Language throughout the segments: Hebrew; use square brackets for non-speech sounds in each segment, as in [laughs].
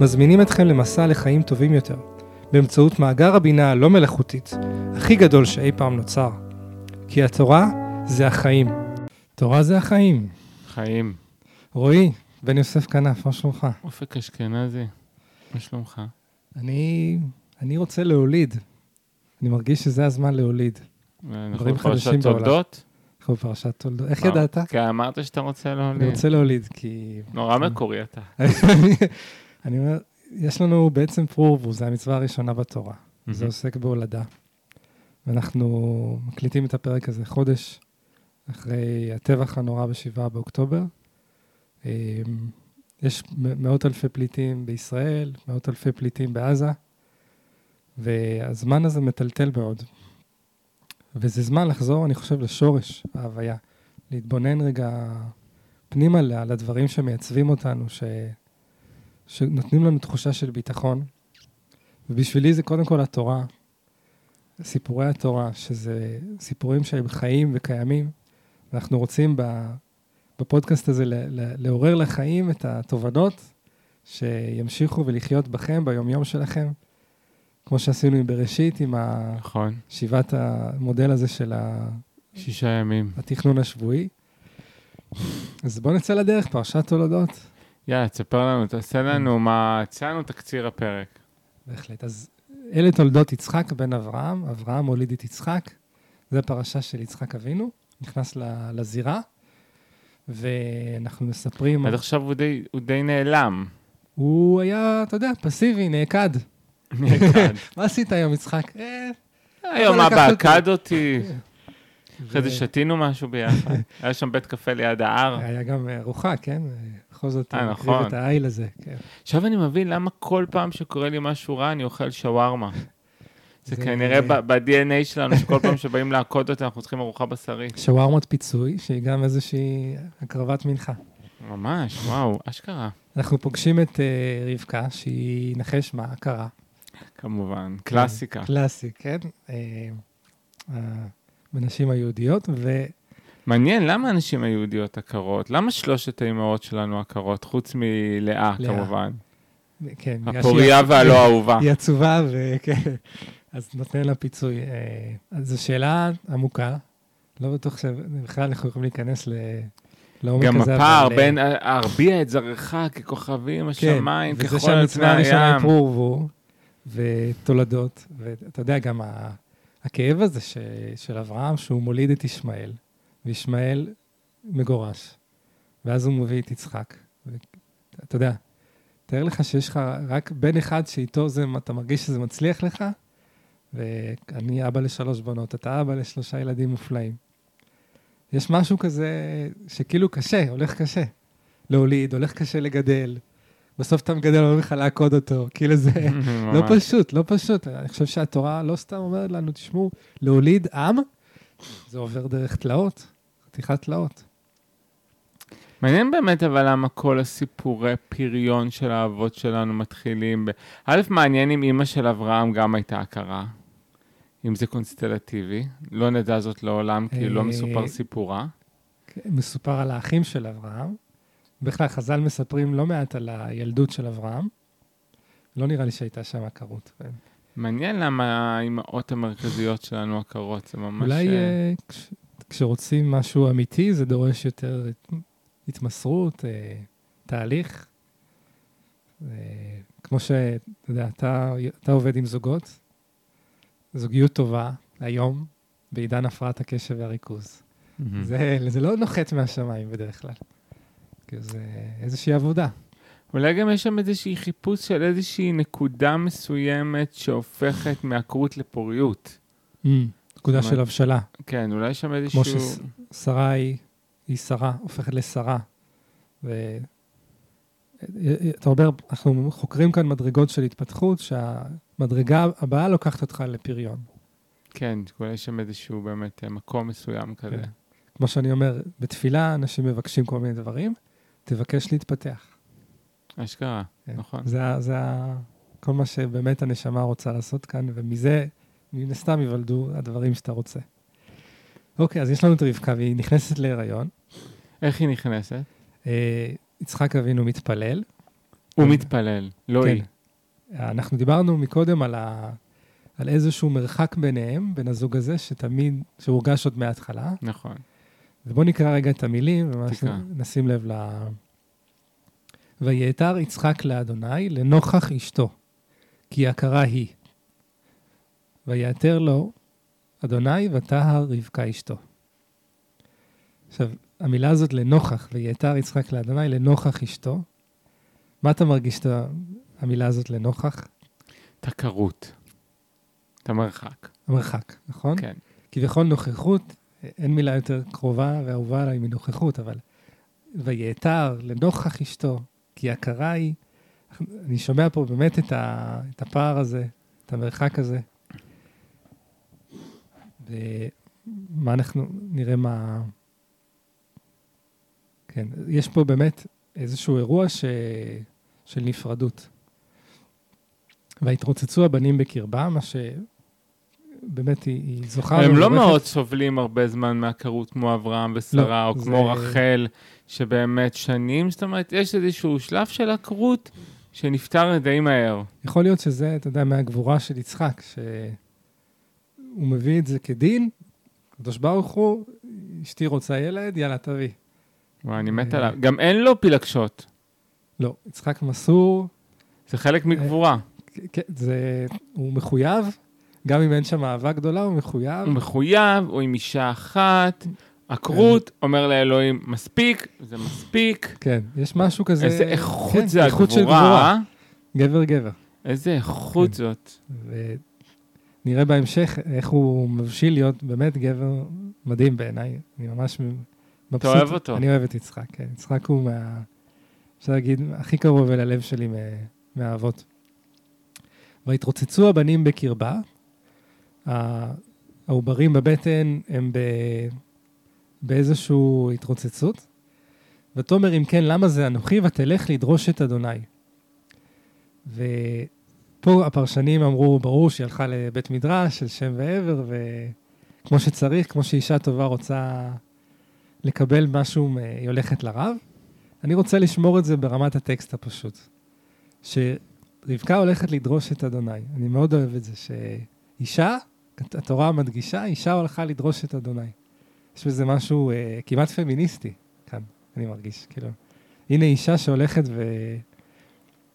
מזמינים אתכם למסע לחיים טובים יותר, באמצעות מאגר הבינה הלא מלאכותית, הכי גדול שאי פעם נוצר. כי התורה זה החיים. תורה זה החיים. חיים. רועי, בן יוסף כנף, מה שלומך? אופק אשכנזי, מה שלומך? אני, אני רוצה להוליד. אני מרגיש שזה הזמן להוליד. אנחנו דברים חדשים בפרשת בעולם. תולדות? אנחנו בפרשת תולדות. איך? ידעת? כי אמרת שאתה רוצה אני להוליד. רוצה להוליד, כי... נורא מקורי אתה. [laughs] אני אומר, יש לנו בעצם פרורבו, זה המצווה הראשונה בתורה. זה מהמם. עוסק בהולדה. ואנחנו מקליטים את הפרק הזה חודש אחרי הטבח הנורא ב-7 באוקטובר. אמ, יש מאות אלפי פליטים בישראל, מאות אלפי פליטים בעזה, והזמן הזה מטלטל מאוד. וזה זמן לחזור, אני חושב, לשורש ההוויה. להתבונן רגע פנימה על הדברים שמייצבים אותנו, ש... שנותנים לנו תחושה של ביטחון. ובשבילי זה קודם כל התורה, סיפורי התורה, שזה סיפורים שהם חיים וקיימים. אנחנו רוצים בפודקאסט הזה לעורר לחיים את התובנות שימשיכו ולחיות בכם ביומיום שלכם, כמו שעשינו עם בראשית, עם נכון. שיבת המודל הזה של ה- שישה ימים. התכנון השבועי. אז בואו נצא לדרך, פרשת תולדות. יאללה, תספר לנו, תעשה לנו מה... תעשה לנו תקציר הפרק. בהחלט. אז אלה תולדות יצחק בן אברהם, אברהם הוליד את יצחק, זו פרשה של יצחק אבינו, נכנס לזירה, ואנחנו מספרים, עד עכשיו הוא די- הוא די נעלם. הוא היה, אתה יודע, פסיבי, נעקד. נעקד. [laughs] מה עשית היום, יצחק? אה, היום אבא. עקד אותי. אחרי זה שתינו משהו ביחד. [laughs] היה שם בית קפה ליד ההר. היה גם אה, ארוחה, כן? אה, בכל זאת, אה, הוא נכון. את העיל הזה, כן. עכשיו אני מבין למה כל פעם שקורה לי משהו רע, אני אוכל שווארמה. [laughs] זה כנראה ב-DNA שלנו, שכל פעם שבאים לעקוד אותה, אנחנו צריכים ארוחה בשרית. שווארמות פיצוי, שהיא גם איזושהי הקרבת מנחה. ממש, וואו, אשכרה. אנחנו פוגשים את אה, רבקה, שהיא, נחש מה, קרה. כמובן, קלאסיקה. קלאסי, כן? אה, אה, בנשים היהודיות, ו... מעניין, למה הנשים היהודיות עקרות? למה שלושת האימהות שלנו עקרות, חוץ מלאה, לאה. כמובן? כן, הפוריה שהיא- והלא אהובה. היא עצובה, וכן, אז נותן לה פיצוי. אה, אז זו שאלה עמוקה, לא בטוח שבכלל אנחנו יכולים להיכנס ל... לעומק גם הזה, הפער אבל, אה, בין ארביע את זרעך ככוכבים השמיים, כן, וזה ככל על פני שהמצווה הראשונה היא הים. פרו ורבו, ותולדות, ואתה יודע, גם ה- הכאב הזה ש, של אברהם, שהוא מוליד את ישמעאל, וישמעאל מגורש, ואז הוא מביא את יצחק. ואתה יודע, תאר לך שיש לך רק בן אחד שאיתו זה, אתה מרגיש שזה מצליח לך, ואני אבא לשלוש בנות, אתה אבא לשלושה ילדים מופלאים. יש משהו כזה שכאילו קשה, הולך קשה. להוליד, הולך קשה לגדל. בסוף אתה מגדל, אומרים לך לעקוד אותו. כאילו זה [laughs] לא. פשוט, לא פשוט. אני חושב שהתורה לא סתם אומרת לנו, תשמעו, להוליד עם, זה עובר דרך תלאות, חתיכת תלאות. מעניין באמת אבל למה כל הסיפורי פריון של האבות שלנו מתחילים ב... א', מעניין אם אימא של אברהם גם הייתה הכרה, אם זה קונסטלטיבי, לא נדע זאת לעולם כי לא אה, מסופר סיפורה. כן, מסופר על האחים של אברהם. בכלל, חז"ל מספרים לא מעט על הילדות של אברהם. לא נראה לי שהייתה שם עקרות. מעניין למה האימהות המרכזיות שלנו עקרות, זה ממש... אולי אה, כש- כשרוצים משהו אמיתי, זה דורש יותר הת- התמסרות, אה, תהליך. אה, כמו שאתה יודע, אתה, אתה עובד עם זוגות, זוגיות טובה, היום, בעידן הפרעת הקשב והריכוז. מהמם. זה, זה לא נוחת מהשמיים בדרך כלל. כאילו זה איזושהי עבודה. אולי גם יש שם איזושהי חיפוש של איזושהי נקודה מסוימת שהופכת מעקרות לפוריות. נקודה זאת אומרת, של הבשלה. כן, אולי יש שם איזשהו... שס- שרה היא, היא שרה, הופכת לשרה. ו... אתה אומר, אנחנו חוקרים כאן מדרגות של התפתחות, שהמדרגה הבאה לוקחת אותך לפריון. כן, יש שם איזשהו באמת אה, מקום מסוים כזה. כן. כמו שאני אומר, בתפילה אנשים מבקשים כל מיני דברים, תבקש להתפתח. אשכרה, כן. נכון. זה, זה כל מה שבאמת הנשמה רוצה לעשות כאן, ומזה, מן הסתם ייוולדו הדברים שאתה רוצה. אוקיי, אז יש לנו את רבקה, והיא נכנסת להיריון. איך היא נכנסת? אה, יצחק אבינו מתפלל. הוא מתפלל, לא כן. היא. אנחנו דיברנו מקודם על, ה... על איזשהו מרחק ביניהם, בין הזוג הזה, שתמיד, שהורגש עוד מההתחלה. נכון. ובואו נקרא רגע את המילים, וממש נשים לב ל... ויעתר יצחק לאדוני לנוכח אשתו, כי יקרה היא. ויעתר לו אדוני ותהר רבקה אשתו. עכשיו, המילה הזאת לנוכח, ויעתר יצחק לאדוני לנוכח אשתו, מה אתה מרגיש את המילה הזאת לנוכח? את הקרות, את המרחק. המרחק, נכון? כן. כביכול נוכחות, אין מילה יותר קרובה ואהובה עליי מנוכחות, אבל ויעתר לנוכח אשתו, כי הכרה היא, אני שומע פה באמת את, ה, את הפער הזה, את המרחק הזה. ומה אנחנו, נראה מה... כן, יש פה באמת איזשהו אירוע ש... של נפרדות. והתרוצצו הבנים בקרבה, מה שבאמת היא, היא זוכה... הם לא מאוד סובלים הרבה זמן מהקרות כמו אברהם ושרה, לא, או זה... כמו רחל, שבאמת שנים, זאת אומרת, יש איזשהו שלב של הקרות שנפטר די מהר. יכול להיות שזה, אתה יודע, מהגבורה של יצחק, שהוא מביא את זה כדין, הקדוש ברוך הוא, אשתי רוצה ילד, יאללה, תביא. וואי, אני מת עליו. גם אין לו פילגשות. לא, יצחק מסור. זה חלק מגבורה. כן, זה... הוא מחויב, גם אם אין שם אהבה גדולה, הוא מחויב. הוא מחויב, הוא עם אישה אחת. הכרות אומר לאלוהים, מספיק, זה מספיק. כן, יש משהו כזה... איזה איכות כן, זה איכות הגבורה. גבר גבר. איזה איכות כן. זאת. ונראה בהמשך איך הוא מבשיל להיות באמת גבר מדהים בעיניי. אני ממש מבסוט. אתה אוהב אותו. אני אוהב את יצחק, כן. יצחק הוא מה... אפשר להגיד, הכי קרוב אל הלב שלי מהאבות. ויתרוצצו הבנים בקרבה, העוברים בבטן הם ב... באיזושהי התרוצצות. ותאמר אם כן, למה זה אנוכי? ותלך לדרוש את אדוני. ופה הפרשנים אמרו, ברור שהיא הלכה לבית מדרש של שם ועבר, וכמו שצריך, כמו שאישה טובה רוצה לקבל משהו, היא הולכת לרב. אני רוצה לשמור את זה ברמת הטקסט הפשוט. שרבקה הולכת לדרוש את אדוני. אני מאוד אוהב את זה, שאישה, התורה מדגישה, אישה הלכה לדרוש את אדוני. יש בזה משהו אה, כמעט פמיניסטי כאן, אני מרגיש. כאילו, הנה אישה שהולכת ו...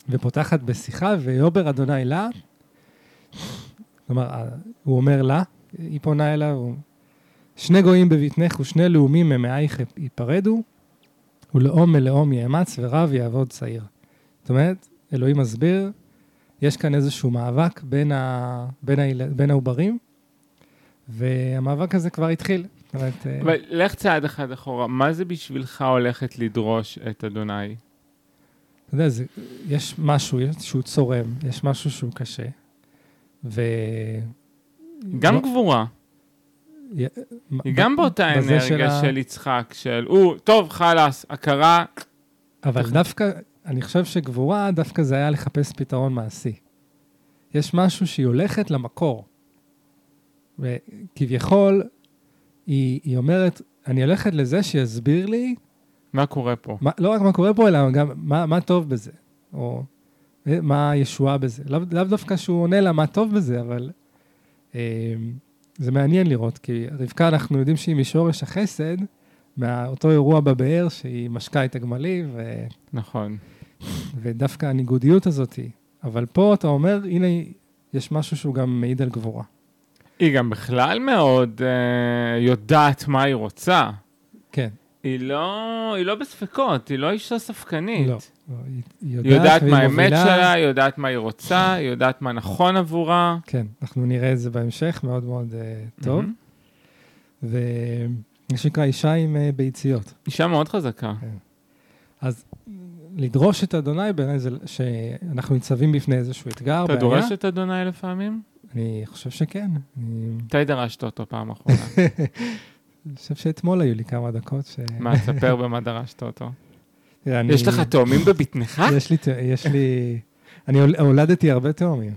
ופותחת בשיחה, ויאמר אדוני לה, כלומר, הוא אומר לה, היא פונה אליו. שני גויים בבטנך ושני לאומים ממאייך ייפרדו, ולאום מלאום יאמץ ורב יעבוד צעיר. זאת אומרת, אלוהים מסביר, יש כאן איזשהו מאבק בין, ה... בין, ה... בין העוברים, והמאבק הזה כבר התחיל. אומרת... אה, אבל לך צעד אחד אחורה, מה זה בשבילך הולכת לדרוש את אדוני? אתה יודע, זה, יש משהו שהוא צורם, יש משהו שהוא קשה, ו... גם לא... גבורה. י... היא גם באותה אנרגיה של, יצחק, של, הוא, טוב, חלאס, הכרה. אבל. דווקא, אני חושב שגבורה, דווקא זה היה לחפש פתרון מעשי. יש משהו שהיא הולכת למקור. וכביכול, היא, היא אומרת, אני הולכת לזה שיסביר לי... מה קורה פה. מה, לא רק מה קורה פה, אלא גם מה, מה טוב בזה, או אה, מה הישועה בזה. לאו לא דווקא שהוא עונה לה מה טוב בזה, אבל אה, זה מעניין לראות, כי רבקה, אנחנו יודעים שהיא משורש החסד, מאותו אירוע בבאר שהיא משקה את הגמלים, ו... נכון. ודווקא הניגודיות הזאת, אבל פה אתה אומר, הנה, יש משהו שהוא גם מעיד על גבורה. היא גם בכלל מאוד uh, יודעת מה היא רוצה. כן. היא לא, היא לא בספקות, היא לא אישה ספקנית. לא, לא היא יודעת, היא יודעת מה האמת שלה, היא יודעת מה היא רוצה, היא יודעת מה נכון עבורה. כן, אנחנו נראה את זה בהמשך, מאוד מאוד uh, טוב. Mm-hmm. ומה שנקרא אישה עם uh, ביציות. אישה מאוד חזקה. כן. אז לדרוש את אדוני בעיניי זה שאנחנו ניצבים בפני איזשהו אתגר, אתה בעיה. דורש את אדוני לפעמים? אני חושב שכן. מתי דרשת אותו פעם אחרונה? [laughs] אני חושב שאתמול היו לי כמה דקות ש... מה, תספר במה דרשת אותו. [laughs] יש לך תאומים בבטנך? יש לי, יש לי, אני הול- הולדתי הרבה תאומים.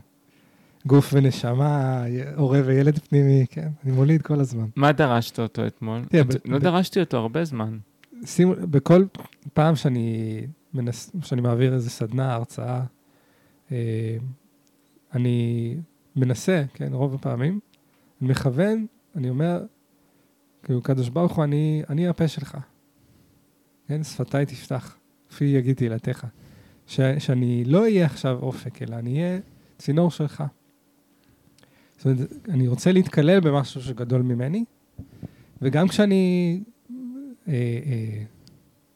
גוף ונשמה, הורה וילד פנימי, כן, אני מוליד כל הזמן. מה דרשת אותו אתמול? לא דרשתי אותו הרבה זמן. שימו, בכל פעם שאני, מנס, שאני מעביר איזה סדנה, הרצאה, אה, אני מנסה, כן, רוב הפעמים, אני מכוון, אני אומר, כאילו, קדוש ברוך הוא, אני, אני הפה שלך. כן, שפתיי תפתח, כפי יגיד תהילתך. שאני לא אהיה עכשיו אופק, אלא אני אהיה צינור שלך. זאת אומרת, אני רוצה להתקלל במשהו שגדול ממני, וגם כשאני אה, אה,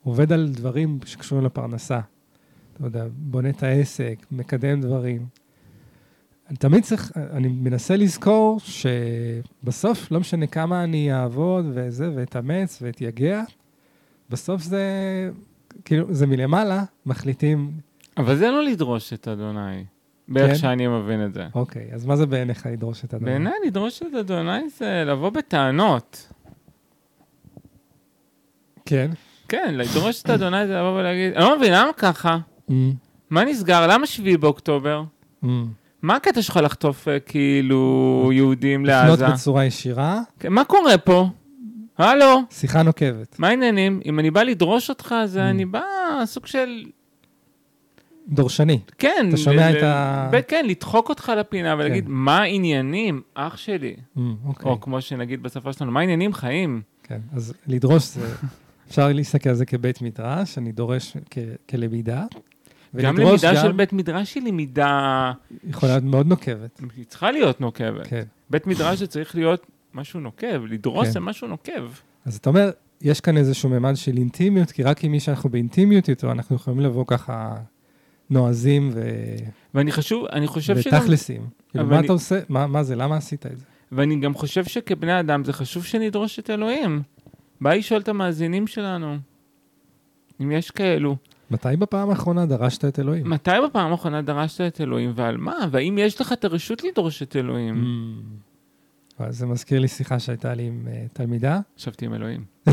עובד על דברים שקשורים לפרנסה, אתה יודע, בונה את העסק, מקדם דברים. אני תמיד צריך, אני מנסה לזכור שבסוף, לא משנה כמה אני אעבוד וזה, ואתאמץ ואתייגע, בסוף זה, כאילו, זה מלמעלה, מחליטים, אבל זה לא לדרוש את אדוני, באיך כן? שאני מבין את זה. אוקיי, אז מה זה בעיניך לדרוש את הדבר? בעיניי לדרוש את אדוני זה לבוא בטענות. כן. כן, לדרוש את אדוני זה לבוא ולהגיד, אני לא מבין, למה ככה? Mm, מה נסגר? למה שביעי באוקטובר? mm. מה הקטע שלך לחטוף אה, כאילו יהודים לפנות לעזה? בצורה ישירה, כן, מה קורה פה? הלו, שיחה נוקבת. מה העניינים? אם אני בא לדרוש אותך, אז. אני בא סוג של... דורשני. כן. אתה שומע את ה- כן, לדחוק אותך לפינה ולהגיד, כן. מה העניינים, אח שלי? Mm, אוקיי. או כמו שנגיד בשפה שלנו, מה העניינים חיים? כן, אז לדרוש זה, [laughs] אפשר להסתכל על זה כבית מדרש, אני דורש כלמידה. גם למידה של בית מדרש היא למידה, יכולה להיות מאוד נוקבת. היא צריכה להיות נוקבת. כן. בית מדרש זה צריך להיות משהו נוקב, לדרוש כן. זה משהו נוקב. אז אתה אומר, יש כאן איזשהו ממד של אינטימיות, כי רק עם מי שאנחנו באינטימיות איתו, אנחנו יכולים לבוא ככה נועזים ו... ואני חשוב, אני חושב שגם, ותכלסים. כאילו, מה אני- אתה עושה? מה מה זה? למה עשית את זה? ואני גם חושב שכבני אדם זה חשוב שנדרוש את אלוהים. בא לשאול את המאזינים שלנו, אם יש כאלו, מתי בפעם האחרונה דרשת את אלוהים? מתי בפעם האחרונה דרשת את אלוהים ועל מה? והאם יש לך את הרשות לדרוש את אלוהים? Mm. אז זה מזכיר לי שיחה שהייתה לי עם אה, תלמידה. ישבתי עם אלוהים. [laughs]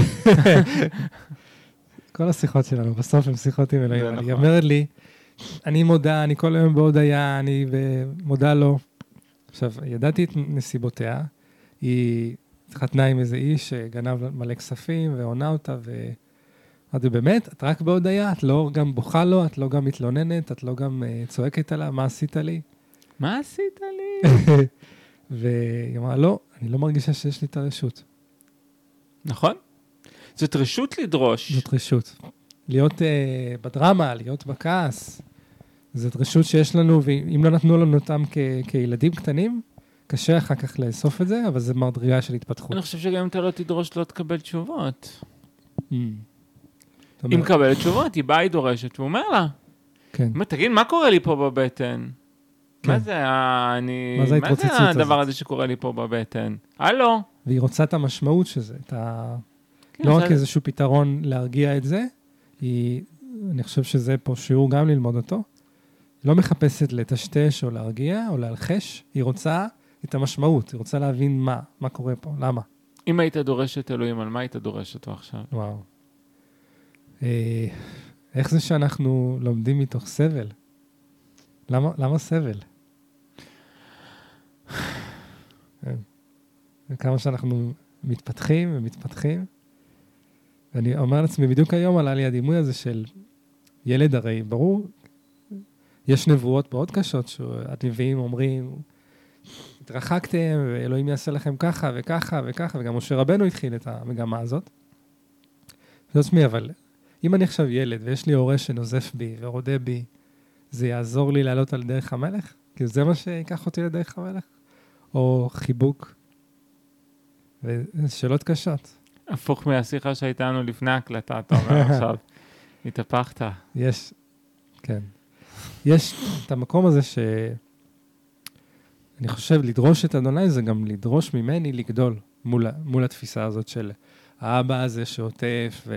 כל השיחות שלנו בסוף הן שיחות עם אלוהים. היא נכון. אומרת לי, אני מודה, אני כל היום בהודיה, אני מודה לו. עכשיו, ידעתי את נסיבותיה, היא התחתנה עם איזה איש שגנב מלא כספים והונה אותה, ואמרתי, באמת, את רק בהודיה? את לא גם בוכה לו, את לא גם מתלוננת, את לא גם uh, צועקת עליו, מה עשית לי? מה עשית לי? [laughs] והיא אמרה, לא, אני לא מרגישה שיש לי את הרשות. נכון? זאת רשות לדרוש. זאת רשות. להיות uh, בדרמה, להיות בכעס, זאת רשות שיש לנו, ואם לא נתנו לנו אותם כ- כילדים קטנים, קשה אחר כך לאסוף את זה, אבל זה מדרגה של התפתחות. אני חושב שגם אם אתה לא תדרוש, לא תקבל תשובות. Mm. היא מקבלת תשובות, היא באה, היא דורשת, והוא אומר לה, כן, אומר, תגיד, מה קורה לי פה בבטן? מה כן. זה ה- אני... מה זה ההתרוצצות הדבר הזאת? הזה שקורה לי פה בבטן? הלו? והיא רוצה את המשמעות של זה, את ה... כן, לא זה- רק איזשהו פתרון להרגיע את זה, היא, אני חושב שזה פה שיעור גם ללמוד אותו. לא מחפשת לטשטש או להרגיע או להלחש, היא רוצה את המשמעות, היא רוצה להבין מה, מה קורה פה, למה. אם היית דורש את אלוהים, על מה היית דורש אותו עכשיו? וואו. אה, איך זה שאנחנו לומדים מתוך סבל? למה, למה סבל? כן. וכמה שאנחנו מתפתחים ומתפתחים. ואני אומר לעצמי, בדיוק היום עלה לי הדימוי הזה של ילד, הרי ברור, יש נבואות מאוד קשות, שהנביאים אומרים, התרחקתם, ואלוהים יעשה לכם ככה וככה וככה, וגם משה רבנו התחיל את המגמה הזאת. זה עצמי, אבל אם אני עכשיו ילד ויש לי הורה שנוזף בי ורודה בי, זה יעזור לי לעלות על דרך המלך? כי זה מה שיקח אותי לדרך המלך? או חיבוק? וזה שאלות קשות. הפוך מהשיחה שהייתה לנו לפני ההקלטה, אתה אומר [laughs] עכשיו. התהפכת. יש, כן. יש את המקום הזה ש... אני חושב, לדרוש את אדוני זה גם לדרוש ממני לגדול מול, מול התפיסה הזאת של האבא הזה שעוטף,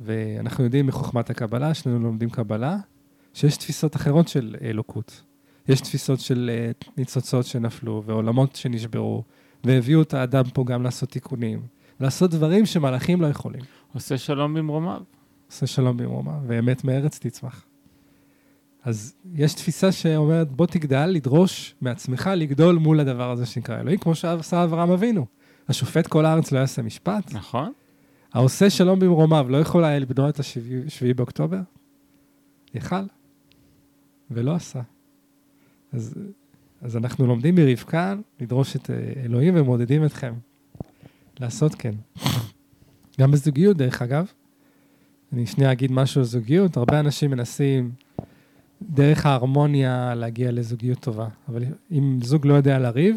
ואנחנו יודעים מחוכמת הקבלה, שנינו לומדים קבלה, שיש תפיסות אחרות של אלוקות. יש תפיסות של אה, ניצוצות שנפלו ועולמות שנשברו, והביאו את האדם פה גם לעשות תיקונים, לעשות דברים שמלאכים לא יכולים. עושה שלום במרומיו. עושה שלום במרומה, ואמת מארץ תצמח. אז יש תפיסה שאומרת, בוא תגדל, לדרוש מעצמך לגדול מול הדבר הזה שנקרא אלוהים, כמו שעשה אברהם אבינו. השופט כל הארץ לא יעשה משפט. נכון. העושה שלום במרומיו לא יכול היה לבנות את השביעי באוקטובר? יכל, ולא עשה. אז, אז אנחנו לומדים מרבקה לדרוש את אה, אלוהים ומעודדים אתכם לעשות כן. גם בזוגיות, דרך אגב. אני שנייה אגיד משהו על זוגיות. הרבה אנשים מנסים דרך ההרמוניה להגיע לזוגיות טובה. אבל אם זוג לא יודע לריב,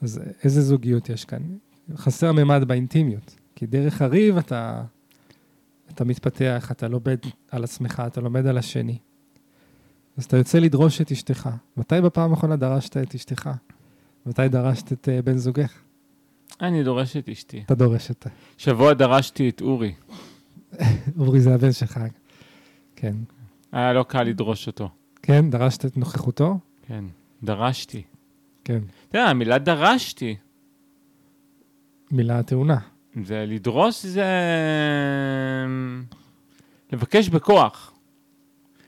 אז איזה זוגיות יש כאן? חסר ממד באינטימיות. כי דרך הריב אתה, אתה מתפתח, אתה לומד על עצמך, אתה לומד על השני. אז אתה יוצא לדרוש את אשתך. מתי בפעם האחרונה דרשת את אשתך? מתי דרשת את uh, בן זוגך? אני דורש את אשתי. אתה דורש אותה. שבוע דרשתי את אורי. [laughs] אורי זה הבן שלך. כן. היה לא קל לדרוש אותו. כן, דרשת את נוכחותו? כן, דרשתי. כן. אתה יודע, המילה דרשתי, מילה טעונה. זה לדרוש זה אמ, לבקש בכוח.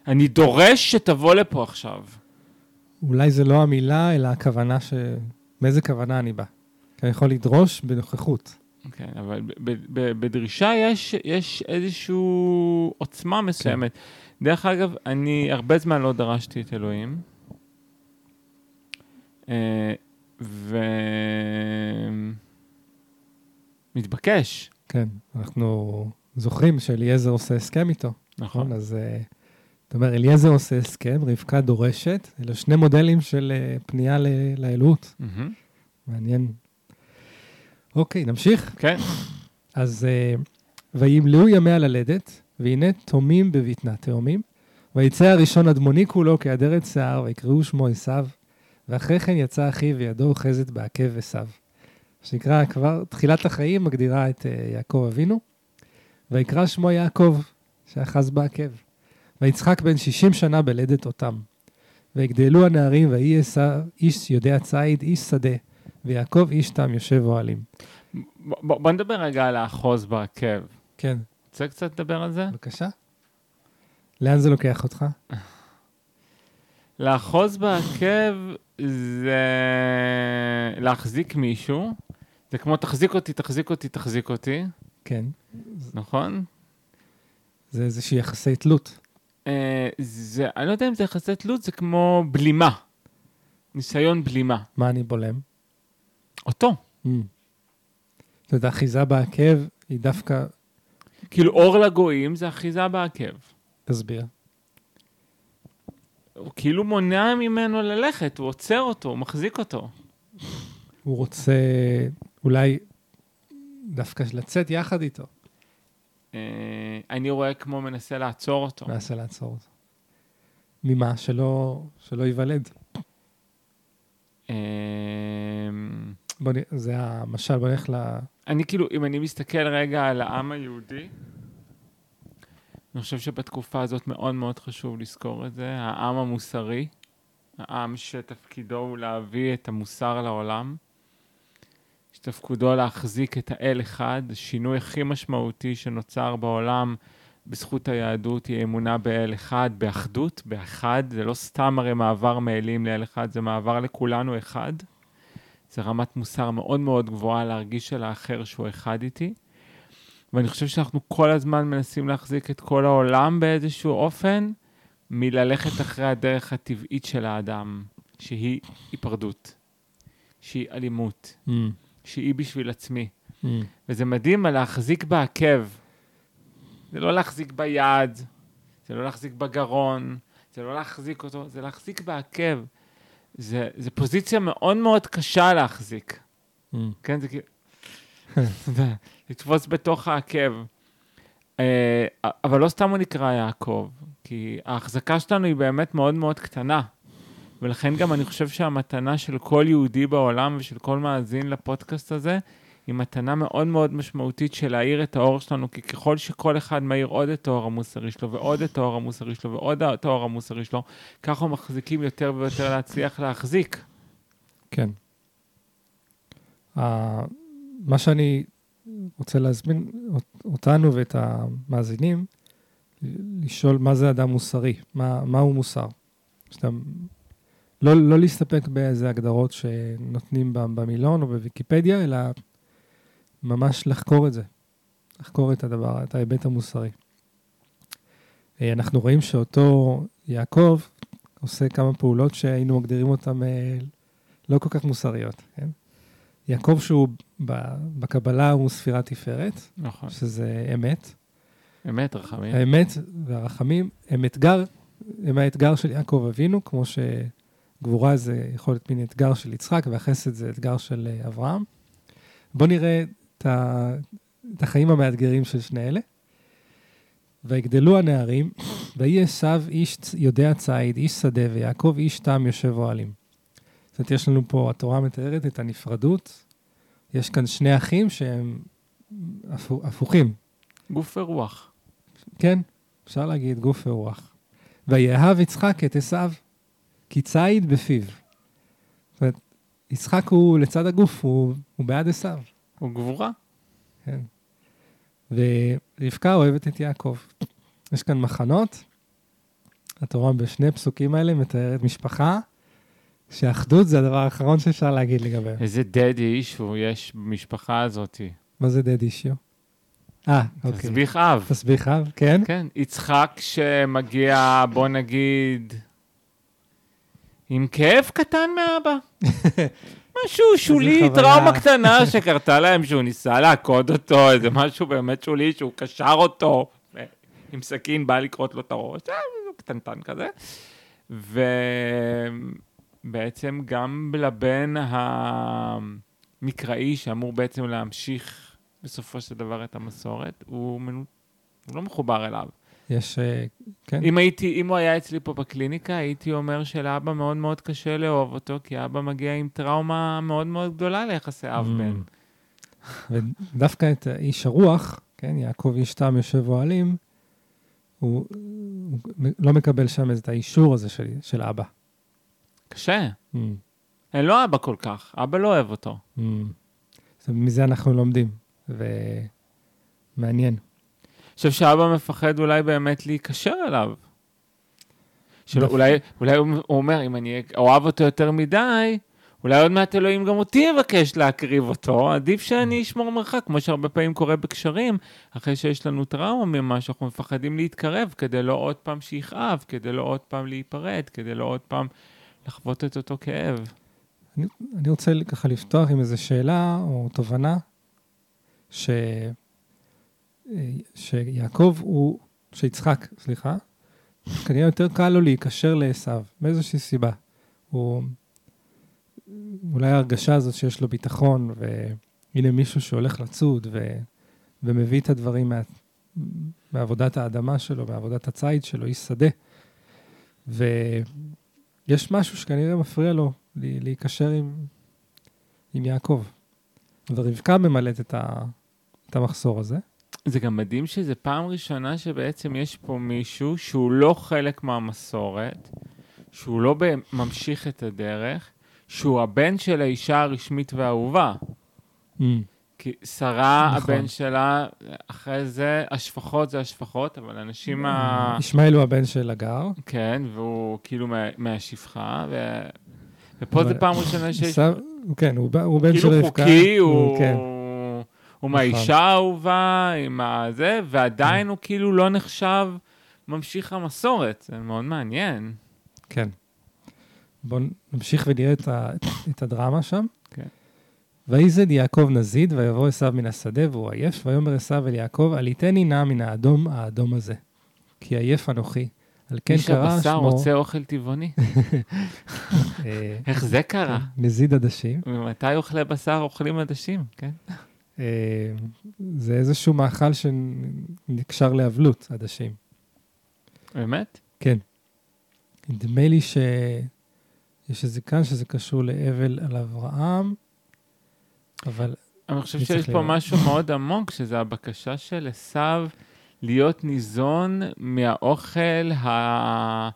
אני דורש שתבוא לפה עכשיו. אולי זה לא המילה, אלא הכוונה ש... מאיזה כוונה אני בא? כי אני יכול לדרוש בנוכחות. כן, אבל בדרישה יש, יש איזושהי עוצמה מסוימת. דרך אגב, אני הרבה זמן לא דרשתי את אלוהים. אה, ו... מתבקש, כן, אנחנו זוכרים שאליעזר עושה הסכם איתו, נכון? נכון? אז אה, אתה אומר, אליעזר עושה הסכם, רבקה דורשת, אלה שני מודלים של אה, פנייה לאלוהות. מעניין. אוקיי, נמשיך? כן, אז אה, וימלאו ימי הללדת, והנה תומים בבטנה תאומים, ויצא הראשון אדמוני כולו כעדרת שיער, ויקראו שמו עשיו, ואחרי כן יצא אחיו וידו אוחזת בעקב עשיו. שנקרא כבר, תחילת החיים מגדירה את אה, יעקב אבינו, ויקרא שמו יעקב, שאחז בעקב. ויצחק בן שישים שנה בלדת אותם. ויגדלו הנערים, ויהי עשיו איש יודע ציד, איש שדה, ויעקב איש תם יושב אוהלים. ב- ב- בוא נדבר רגע על האחוז בעקב. כן, רוצה קצת לדבר על זה? בבקשה. לאן זה לוקח אותך? לאחוז בעקב זה להחזיק מישהו. זה כמו תחזיק אותי, תחזיק אותי, תחזיק אותי, כן. נכון? זה איזושהי יחסי תלות. אה, זה, אני לא יודע אם זה יחסי תלות, זה כמו בלימה. ניסיון בלימה. מה אני בולם? אותו. Mm. אתה יודע, אחיזה בעקב היא דווקא, כאילו אור לגויים זה אחיזה בעקב. תסביר. הוא כאילו מונע ממנו ללכת, הוא עוצר אותו, הוא מחזיק אותו. הוא רוצה אולי דווקא לצאת יחד איתו. אה, אני רואה כמו מנסה לעצור אותו. ננסה לעצור אותו. ממה? שלא, שלא ייוולד. אה, בוא נ... זה המשל, בוא נלך ל... אני כאילו, אם אני מסתכל רגע על העם היהודי, אני חושב שבתקופה הזאת מאוד מאוד חשוב לזכור את זה, העם המוסרי, העם שתפקידו הוא להביא את המוסר לעולם, שתפקודו להחזיק את האל אחד, השינוי הכי משמעותי שנוצר בעולם בזכות היהדות היא אמונה באל אחד, באחדות, באחד, זה לא סתם הרי מעבר מאלים לאל אחד, זה מעבר לכולנו אחד. זה רמת מוסר מאוד מאוד גבוהה להרגיש של האחר שהוא אחד איתי. ואני חושב שאנחנו כל הזמן מנסים להחזיק את כל העולם באיזשהו אופן, מללכת אחרי הדרך הטבעית של האדם, שהיא היפרדות, שהיא אלימות, Mm. שהיא בשביל עצמי. Mm. וזה מדהים על להחזיק בעקב. זה לא להחזיק ביד, זה לא להחזיק בגרון, זה לא להחזיק אותו, זה להחזיק בעקב. זה, זה פוזיציה מאוד מאוד קשה להחזיק. Mm. כן, זה כאילו... [laughs] לתפוס בתוך העקב. אה, אבל לא סתם הוא נקרא יעקב, כי ההחזקה שלנו היא באמת מאוד מאוד קטנה. ולכן גם אני חושב שהמתנה של כל יהודי בעולם ושל כל מאזין לפודקאסט הזה, היא מתנה מאוד מאוד משמעותית של להאיר את האור שלנו, כי ככל שכל אחד מאיר עוד את האור המוסרי שלו, ועוד את האור המוסרי שלו, ועוד את האור המוסרי שלו, ככה מחזיקים יותר ויותר להצליח להחזיק. כן. Uh, מה שאני רוצה להזמין אותנו ואת המאזינים, לשאול מה זה אדם מוסרי, מה, מהו מוסר. שאתה, לא, לא להסתפק באיזה הגדרות שנותנים במילון או בוויקיפדיה, אלא ממש לחקור את זה, לחקור את הדבר, את ההיבט המוסרי. אה, אנחנו רואים שאותו יעקב עושה כמה פעולות שהיינו מגדירים אותן אה, לא כל כך מוסריות, כן? יעקב שהוא בקבלה הוא ספירת תפארת, נכון. שזה אמת. אמת, רחמים. האמת והרחמים הם אתגר, הם האתגר של יעקב אבינו, כמו שגבורה זה יכול להיות מין אתגר של יצחק, והחסד זה אתגר של אה, אברהם. בואו נראה את, ה, את החיים המאתגרים של שני אלה. ויגדלו הנערים, ויהי עשיו איש יודע ציד, איש שדה, ויעקב איש תם יושב אוהלים. זאת אומרת, יש לנו פה, התורה מתארת את הנפרדות. יש כאן שני אחים שהם הפוכים. גוף ורוח. כן, אפשר להגיד גוף ורוח. ויאהב יצחק את עשיו, כי ציד בפיו. זאת אומרת, יצחק הוא לצד הגוף, הוא, הוא בעד עשיו. הוא גבורה. כן. ורבקה אוהבת את יעקב. יש כאן מחנות. התורה בשני פסוקים האלה מתארת משפחה, שאחדות זה הדבר האחרון שאפשר להגיד לגביה. איזה dead issue יש במשפחה הזאת. מה זה dead issue? אה, אוקיי. תסביך אב. תסביך אב, כן? כן, יצחק שמגיע, בוא נגיד, עם כאב קטן מאבא. [laughs] משהו שולי, טראומה קטנה שקרתה להם שהוא ניסה לעקוד אותו, איזה משהו באמת שולי שהוא קשר אותו עם סכין, בא לקרות לו את הראש, אה, קטנטן כזה. ובעצם גם לבן המקראי שאמור בעצם להמשיך בסופו של דבר את המסורת, הוא, מנו... הוא לא מחובר אליו. יש, אה, כן. אם הייתי, אם הוא היה אצלי פה בקליניקה, הייתי אומר שלאבא מאוד מאוד קשה לאהוב אותו, כי אבא מגיע עם טראומה מאוד מאוד גדולה ליחסי אב-בן. Mm. ודווקא את איש הרוח, כן, יעקב איש תם יושב אוהלים, הוא, הוא לא מקבל שם את האישור הזה של, של אבא. קשה. Mm. אין לו אבא כל כך, אבא לא אוהב אותו. Mm. מזה אנחנו לומדים, ומעניין. חושב שאבא מפחד אולי באמת להיקשר אליו. שאולי אולי הוא אומר, אם אני אוהב אותו יותר מדי, אולי עוד מעט אלוהים גם אותי יבקש להקריב אותו, עדיף שאני אשמור מרחק, כמו שהרבה פעמים קורה בקשרים, אחרי שיש לנו טראומה ממה שאנחנו מפחדים להתקרב, כדי לא עוד פעם שיכאב, כדי לא עוד פעם להיפרד, כדי לא עוד פעם לחוות את אותו כאב. אני, אני רוצה ככה לפתוח עם איזו שאלה או תובנה, ש... שיעקב הוא, שיצחק, סליחה, כנראה יותר קל לו להיקשר לעשו, מאיזושהי סיבה. הוא, אולי ההרגשה הזאת שיש לו ביטחון, והנה מישהו שהולך לצוד ו, ומביא את הדברים מה, מעבודת האדמה שלו, מעבודת הציד שלו, איש שדה. ויש משהו שכנראה מפריע לו להיקשר עם, עם יעקב. ורבקה ממלאת את, ה, את המחסור הזה. זה גם מדהים שזה פעם ראשונה שבעצם יש פה מישהו שהוא לא חלק מהמסורת, שהוא לא ממשיך את הדרך, שהוא הבן של האישה הרשמית והאהובה. Mm. כי שרה, נכון. הבן שלה, אחרי זה, השפחות זה השפחות, אבל אנשים ה... ישמעאל הוא הבן של הגר. כן, והוא כאילו מה, מהשפחה, ו... ופה זה פעם ראשונה שיש... כן, הוא, הוא בן כאילו של רבקה. כאילו חוקי, הוא... כן. הוא נכון. מהאישה האהובה, עם הזה, ועדיין הוא כאילו לא נחשב ממשיך המסורת. זה מאוד מעניין. כן. בואו נמשיך ונראה את, ה, את הדרמה שם. כן. ויזד יעקב נזיד, ויבוא עשיו מן השדה, והוא עייף, ויאמר עשיו אל יעקב, עליתני נא מן האדום האדום הזה. כי עייף אנוכי. על כן קרא שמו... איש הבשר רוצה אוכל טבעוני. [laughs] אה, איך זה קרה? נזיד עדשים. ממתי אוכלי בשר אוכלים עדשים, כן? אה, זה איזשהו מאכל שנקשר לאבלות, עדשים. באמת? כן. נדמה לי שיש איזה כאן שזה קשור לאבל על אברהם, אבל... אני חושב שיש פה? משהו מאוד עמוק, שזה הבקשה של עשיו להיות ניזון מהאוכל ה...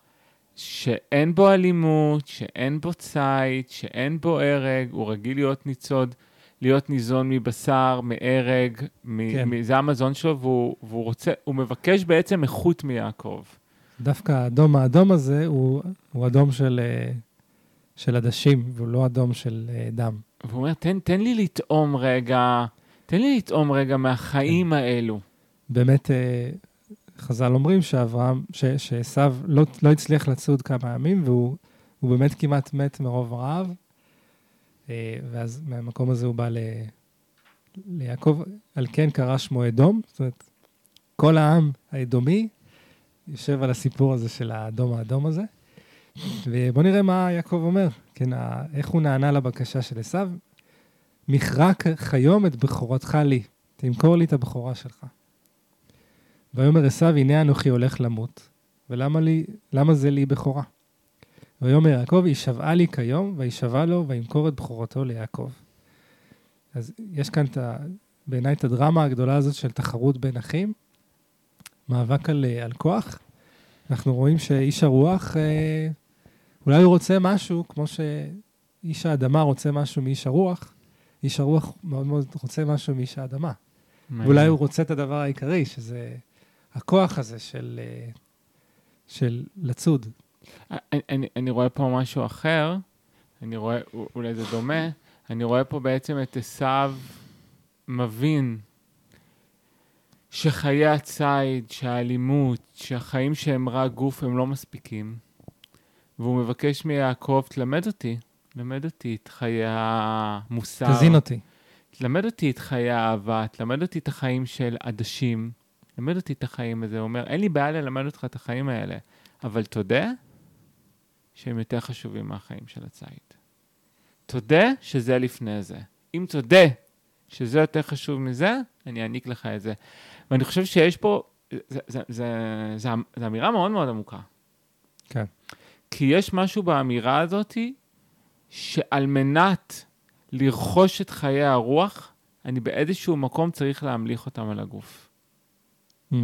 שאין בו אלימות, שאין בו ציד, שאין בו הרג, הוא רגיל להיות ניצוד, להיות ניזון מבשר, מהרג, מ... כן. מ... זה המזון שלו, והוא, והוא רוצה, הוא מבקש בעצם איכות מיעקב. דווקא האדום האדום הזה הוא, הוא אדום של, אה, של עדשים, והוא לא אדום של אה, דם. והוא אומר, תן, תן לי לטעום רגע, תן לי לטעום רגע מהחיים האלו. באמת, אה, חז"ל אומרים שאברהם, שעשו לא, לא הצליח לצוד כמה ימים, והוא הוא באמת כמעט מת מרוב רעב, ואז מהמקום הזה הוא בא ל, ליעקב, על כן קרא שמו אדום, זאת אומרת, כל העם האדומי יושב על הסיפור הזה של האדום האדום הזה. ובואו נראה מה יעקב אומר, כן, איך הוא נענה לבקשה של עשו. מכרה כיום את בכורתך לי, תמכור לי את הבכורה שלך. ויאמר עשו, הנה אנוכי הולך למות, ולמה לי, זה לי בכורה? ויאמר יעקב, הישבעה לי כיום, וישבע לו, וימכור את בכורתו ליעקב. אז יש כאן, בעיניי, את הדרמה הגדולה הזאת של תחרות בין אחים, מאבק על, אה, על כוח. אנחנו רואים שאיש הרוח, אה, אולי הוא רוצה משהו, כמו שאיש האדמה רוצה משהו מאיש הרוח, איש הרוח מאוד מאוד רוצה משהו מאיש האדמה. ואולי הוא רוצה את הדבר העיקרי, שזה הכוח הזה של, אה, של לצוד. אני, אני, רואה פה משהו אחר, אני רואה, אולי זה דומה, אני רואה פה בעצם את עשיו מבין שחיי הציד, שהאלימות, שהחיים שהם רע גוף הם לא מספיקים, והוא מבקש מיעקב, תלמד אותי, תלמד אותי את חיי המוסר. תזין אותי. תלמד אותי את חיי האהבה, תלמד אותי את החיים של עדשים, תלמד אותי את החיים הזה. הוא אומר, אין לי בעיה ללמד אותך את החיים האלה, אבל תודה שהם יותר חשובים מהחיים של הציד. תודה שזה לפני זה. אם תודה שזה יותר חשוב מזה, אני אעניק לך את זה. ואני חושב שיש פה, זה אמירה מאוד מאוד עמוקה. כן. כי יש משהו באמירה הזאתי, שעל מנת לרכוש את חיי הרוח, אני באיזשהו מקום צריך להמליך אותם על הגוף. Mm.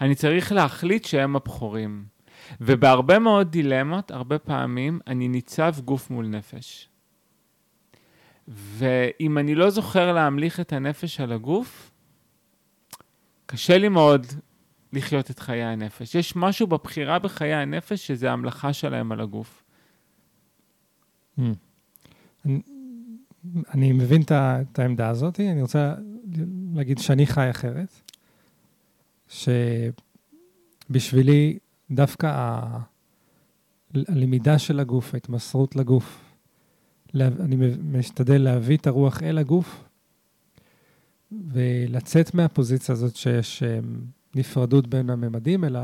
אני צריך להחליט שהם הבכורים. ובהרבה מאוד דילמות, הרבה פעמים, אני ניצב גוף מול נפש. ואם אני לא זוכר להמליך את הנפש על הגוף, קשה לי מאוד לחיות את חיי הנפש. יש משהו בבחירה בחיי הנפש שזה המלאכה שלהם על הגוף. Mm. אני, אני מבין את העמדה הזאת, אני רוצה להגיד שאני חי אחרת, שבשבילי דווקא ה- הלמידה של הגוף, ההתמסרות לגוף, לה- אני משתדל להביא את הרוח אל הגוף ולצאת מהפוזיציה הזאת שיש אמ, נפרדות בין הממדים, אלא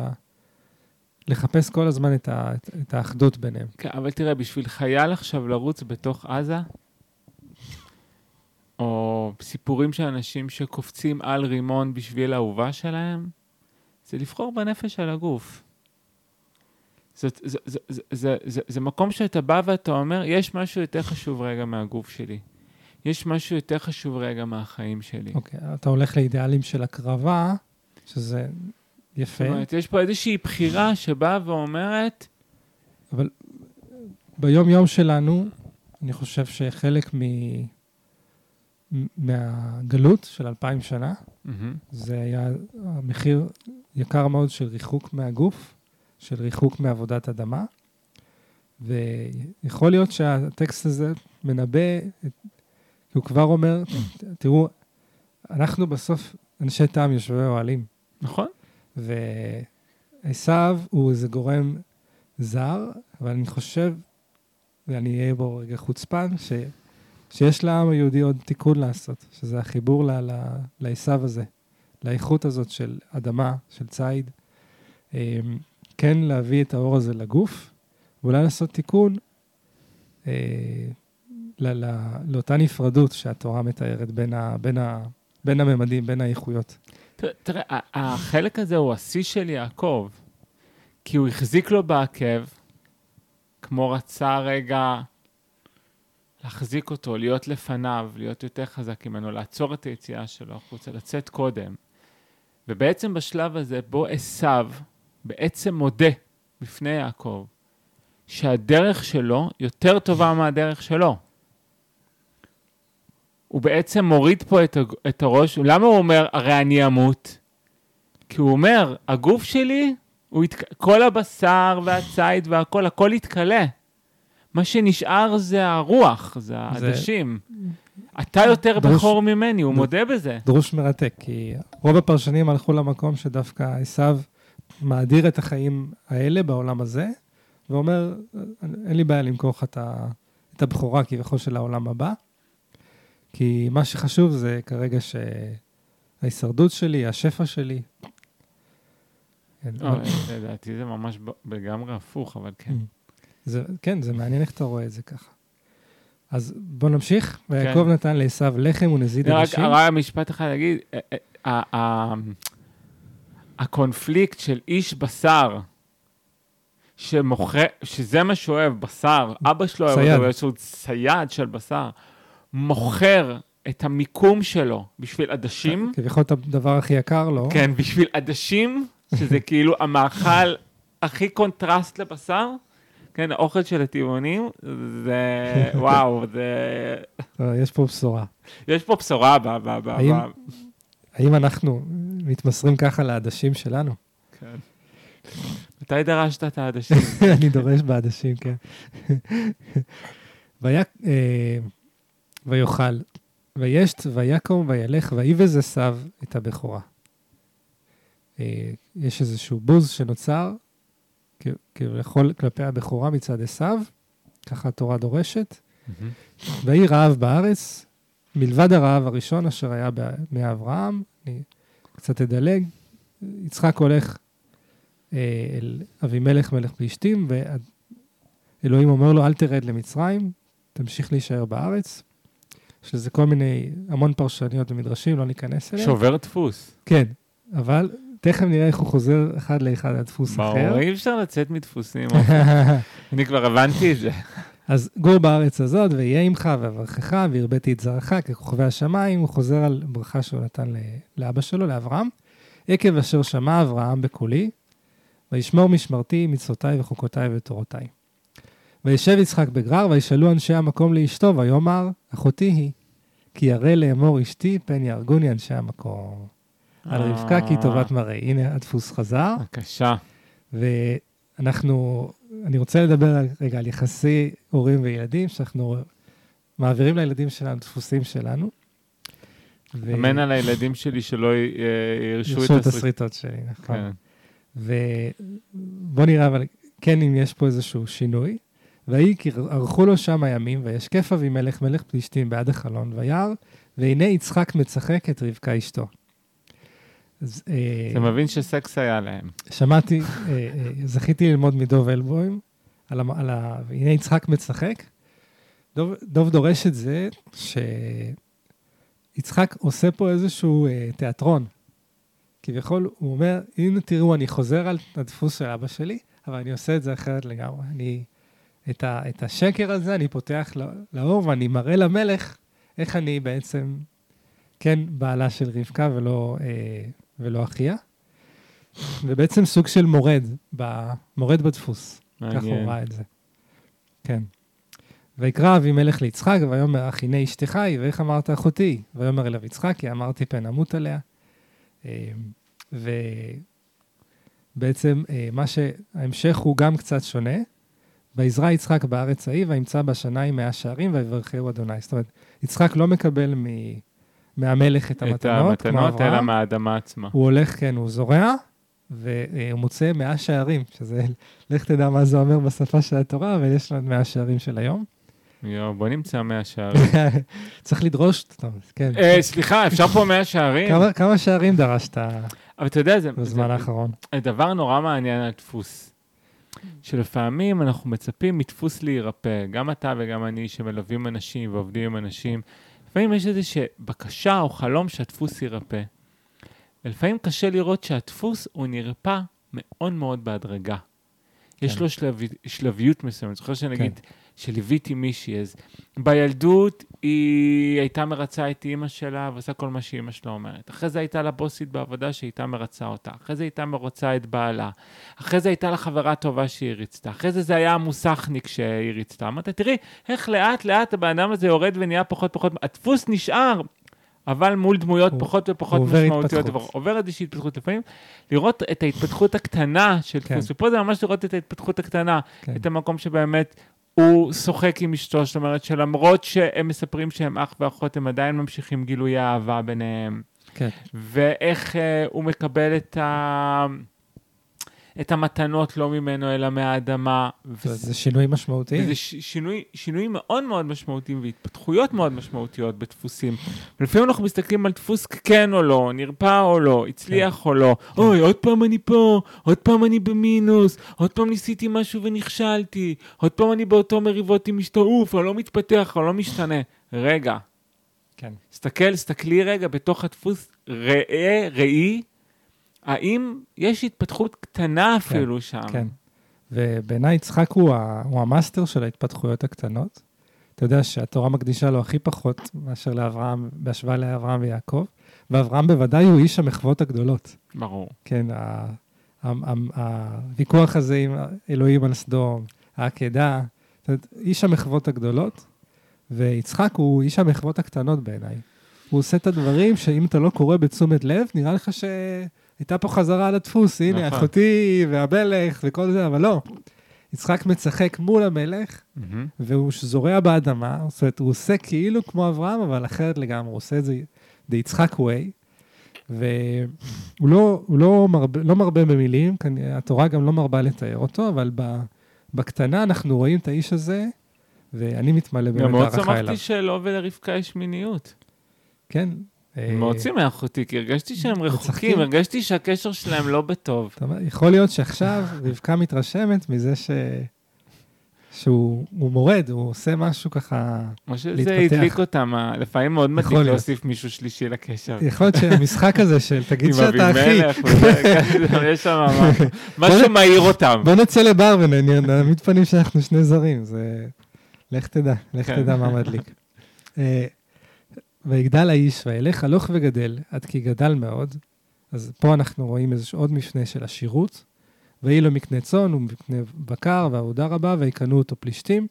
לחפש כל הזמן את, ה, את האחדות ביניהם. כן, אבל תראה, בשביל חייל עכשיו לרוץ בתוך עזה, או סיפורים של אנשים שקופצים על רימון בשביל האהובה שלהם, זה לבחור בנפש על הגוף. זאת, זה, זה, זה, זה, זה, זה מקום שאתה בא ואתה אומר, יש משהו יותר חשוב רגע מהגוף שלי. יש משהו יותר חשוב רגע מהחיים שלי. אוקיי, אתה הולך לאידיאלים של הקרבה, שזה זאת יפה, אומרת, יש פה איזושהי בחירה שבאה ואומרת, אבל ביום-יום שלנו, אני חושב שחלק מ... מהגלות של אלפיים שנה, "מהמם, זה היה המחיר יקר מאוד של ריחוק מהגוף, של ריחוק מעבודת אדמה, ויכול להיות שהטקסט הזה מנבא, הוא כבר אומר, תראו, אנחנו בסוף אנשי טעם יושבי אוהלים, נכון? ועשו הוא איזה גורם זר, אבל אני חושב, ואני אהיה בו רגע חוצפן, ש, שיש לעם היהודי עוד תיקון לעשות, שזה החיבור לעשו הזה, לאיכות הזאת של אדמה, של ציד. כן להביא את האור הזה לגוף, ואולי לעשות תיקון אה, ל- ל- לאותה נפרדות שהתורה מתארת בין, ה, בין, ה, בין הממדים, בין האיכויות. תראה, החלק הזה הוא השיא של יעקב, כי הוא החזיק לו בעקב, כמו רצה רגע להחזיק אותו, להיות לפניו, להיות יותר חזק ממנו, לעצור את היציאה שלו החוצה, לצאת קודם. ובעצם בשלב הזה, בו עשיו בעצם מודה בפני יעקב, שהדרך שלו יותר טובה מהדרך שלו. הוא בעצם מוריד פה את, את הראש, למה הוא אומר, הרי אני אמות? כי הוא אומר, הגוף שלי, הוא ית... כל הבשר והציד והכל, הכל יתכלה. מה שנשאר זה הרוח, זה העדשים. אתה יותר דרוש- בכור ממני, הוא ד- מודה בזה. דרוש מרתק, כי רוב הפרשנים הלכו למקום שדווקא עשיו מאדיר את החיים האלה בעולם הזה, ואומר, אין לי בעיה למכור לך את את הבכורה כביכול של העולם הבא, כי מה שחשוב זה כרגע שההישרדות שלי, השפע שלי. כן, לא, אבל- לדעתי זה ממש לגמרי הפוך, אבל כן. זה, כן, זה מעניין איך אתה רואה את זה ככה. אז בוא נמשיך. כן. ויעקב נתן לעשיו לחם ונזיד עדשים. רק משפט אחד להגיד, אה, אה, ה- ה- הקונפליקט של איש בשר, שמוכר, שזה מה שהוא אוהב, בשר, אבא שלו אוהב. אותו, שהוא צייד של בשר, מוכר את המיקום שלו בשביל עדשים, כביכול את הדבר הכי יקר לו. כן, בשביל עדשים, שזה [laughs] כאילו המאכל הכי קונטרסט לבשר, כן, האוכל של הטבעונים, זה, וואו, זה, [laughs] אה, יש פה בשורה. יש פה בשורה האם- ב האם אנחנו מתמסרים ככה לעדשים שלנו? כן. מתי דרשת את העדשים? [laughs] אני דורש בעדשים, כן. ויה- אה, ויאכל, וישת, ויקום, וילך, ויבז עשיו את הבכורה. אה, יש איזשהו בוז שנוצר, כביכול כלפי הבכורה מצד עשיו, ככה התורה דורשת. ויהי רעב בארץ, מלבד הרעב הראשון אשר היה ב- מאברהם, אני קצת אדלג, יצחק הולך אה, אל אבימלך מלך פלישתים, ואלוהים אומר לו, אל תרד למצרים, תמשיך להישאר בארץ. יש לזה כל מיני, המון פרשניות ומדרשים, לא ניכנס אליהם. שובר דפוס. כן, אבל תכף נראה איך הוא חוזר אחד לאחד לדפוס אחר. ברור, אי אפשר לצאת מדפוסים. [laughs] אני כבר הבנתי את זה. אז גור בארץ הזאת, ויהיה עמך ואברכך, והרביתי את זרעך ככוכבי השמיים, הוא חוזר על ברכה שהוא נתן לאבא שלו, לאברהם. עקב אשר שמע אברהם בקולי, וישמור משמרתי, מצוותיי וחוקותיי ותורותיי. וישב יצחק בגרר, וישאלו אנשי המקום לאשתו, ויאמר, אחותי היא, כי ירא לאמור אשתי, פן יהרגוני אנשי המקום. על רבקה כי טובת מראה. הנה הדפוס חזר. בבקשה. ואנחנו, אני רוצה לדבר רגע על יחסי הורים וילדים, שאנחנו מעבירים לילדים שלנו דפוסים שלנו. ו- אמן על הילדים שלי שלא אה, ירשו את את הסריט. הסריטות שלי, נכון. כן. ובוא נראה, אבל כן, אם יש פה איזשהו שינוי. ויהי כי ערכו לו שם הימים, וישקף אבימלך מלך פלישתים בעד החלון, וירא, והנה יצחק מצחק את רבקה אשתו. אז, אה, אתה מבין שסקס היה להם. שמעתי, אה, אה, זכיתי ללמוד מדוב אלבוים, על, ה... והנה יצחק משחק. דוב, דוב דורש את זה שיצחק עושה פה איזשהו אה, תיאטרון. כביכול, הוא אומר, הנה תראו, אני חוזר על הדפוס של אבא שלי, אבל אני עושה את זה אחרת לגמרי. אני, את, ה, את השקר הזה אני פותח לא- לאור ואני מראה למלך איך אני בעצם כן בעלה של רבקה ולא, אה, ולא אחיה. ובעצם סוג של מורד, ב, מורד בדפוס. ככה הוא מעניין. ראה את זה. כן. ויקרא אבימלך ליצחק, ויאמר אך הנה אשתך היא, ואיך אמרת אחותי? ויאמר אליו יצחק, כי אמרתי פן אמות עליה. אה, ובעצם אה, מה שההמשך הוא גם קצת שונה. ויזרע יצחק בארץ ההיא, וימצא בשניים מאה שערים, ויברכהו אדוני. זאת אומרת, יצחק לא מקבל מ... מהמלך את את המתנות, כמו המתנות, אלא. מהאדמה עצמה. הוא הולך, כן, הוא זורע, והוא מוצא מאה שערים, שזה, לך תדע מה זה אומר בשפה של התורה, אבל יש לנו מאה שערים של היום. יואו, בוא נמצא מאה שערים. [laughs] צריך לדרוש, טוב, כן. אה, סליחה, אפשר פה מאה שערים? כמה, כמה שערים דרשת אבל אתה יודע, זה בזמן האחרון? דבר נורא מעניין על דפוס. שלפעמים אנחנו מצפים מדפוס להירפא, גם אתה וגם אני שמלווים אנשים ועובדים עם אנשים, לפעמים יש איזושהי בקשה או חלום שהדפוס יירפא. ולפעמים קשה לראות שהדפוס הוא נרפא מאוד מאוד בהדרגה. יש כן. לו שלבי, שלביות מסוימת. אני זוכר שנגיד, שליוויתי מישהי, אז בילדות היא הייתה מרצה את אימא שלה ועושה כל מה שאימא שלה אומרת. אחרי זה הייתה לה בוסית בעבודה שהייתה מרצה אותה. אחרי זה הייתה מרוצה את בעלה. אחרי זה הייתה לה חברה טובה שהיא ריצתה. אחרי זה זה היה המוסכניק שהיא ריצתה. אמרת, תראי, איך לאט לאט הבן אדם הזה יורד ונהיה פחות פחות, הדפוס נשאר. אבל מול דמויות הוא- פחות ופחות הוא עובר משמעותיות, עובר איזושהי התפתחות לפעמים, לראות את ההתפתחות הקטנה של כן. דפוס, ופה זה ממש לראות את ההתפתחות הקטנה, כן. את המקום שבאמת הוא שוחק עם אשתו, זאת אומרת שלמרות שהם מספרים שהם אח ואחות, הם עדיין ממשיכים גילוי האהבה ביניהם. כן. ואיך אה, הוא מקבל את, ה... את המתנות לא ממנו, אלא מהאדמה. זה- זה שינוי משמעותי. וזה ש- שינוי, שינוי מאוד מאוד משמעותיים והתפתחויות מאוד משמעותיות בדפוסים. ולפעמים אנחנו מסתכלים על דפוס כן או לא, נרפא או לא, הצליח או לא. אוי, עוד פעם אני פה, עוד פעם אני במינוס, עוד פעם ניסיתי משהו ונכשלתי, עוד פעם אני באותו מריבות עם אשתו, אוף, אני לא מתפתח, אני לא משתנה. רגע, כן. סתכל, סתכלי רגע בתוך הדפוס, ראה, ראי, האם יש התפתחות קטנה אפילו שם. כן. ובעיניי יצחק הוא, ה, הוא המאסטר של ההתפתחויות הקטנות. אתה יודע שהתורה מקדישה לו הכי פחות מאשר לאברהם, בהשוואה לאברהם ויעקב, ואברהם בוודאי הוא איש המחוות הגדולות. ברור. כן, ה, ה, ה, הוויכוח הזה עם אלוהים על סדום, העקדה, איש המחוות הגדולות, ויצחק הוא איש המחוות הקטנות בעיניי. הוא עושה את הדברים שאם אתה לא קורא בתשומת לב, נראה לך שהייתה פה חזרה על הדפוס, הנה, נכון. אחותי והמלך וכל זה, אבל לא. יצחק משחק מול המלך, מהמם. והוא זורע באדמה, זאת אומרת, הוא עושה כאילו כמו אברהם, אבל אחרת לגמרי, הוא עושה את זה the יצחק way, והוא לא, לא, מרבה, לא מרבה במילים, התורה גם לא מרבה לתאר אותו, אבל ב, בקטנה אנחנו רואים את האיש הזה, ואני מתמלא גם באמת מאוד הערכה אליו. שמחתי שלו ולרבקה יש מיניות. כן. אה, מאוד שימח אותי, כי הרגשתי שהם רחוקים. הרגשתי שהקשר שלהם לא בטוב. יכול להיות שעכשיו רבקה מתרשמת מזה ש... שהוא הוא מורד, הוא עושה משהו ככה... כמו שזה להתפתח. הדליק אותם, לפעמים מאוד להיות. להוסיף מישהו שלישי לקשר. יכול להיות שהמשחק הזה של [laughs] תגיד שאתה אחי, כן, [laughs] יש שם משהו- מאיר אותם. בוא נצא לבר ונעמיד פנים שאנחנו שני זרים, זה... לך תדע, לך כן. תדע מה מדליק. [laughs] ויגדל האיש וילך הלוך וגדל, עד כי גדל מאוד. אז פה אנחנו רואים איזה עוד מפנה של עשירות. ויהי לו מקנה צאן ומקנה בקר ועבודה רבה, ויקנו אותו פלישתים.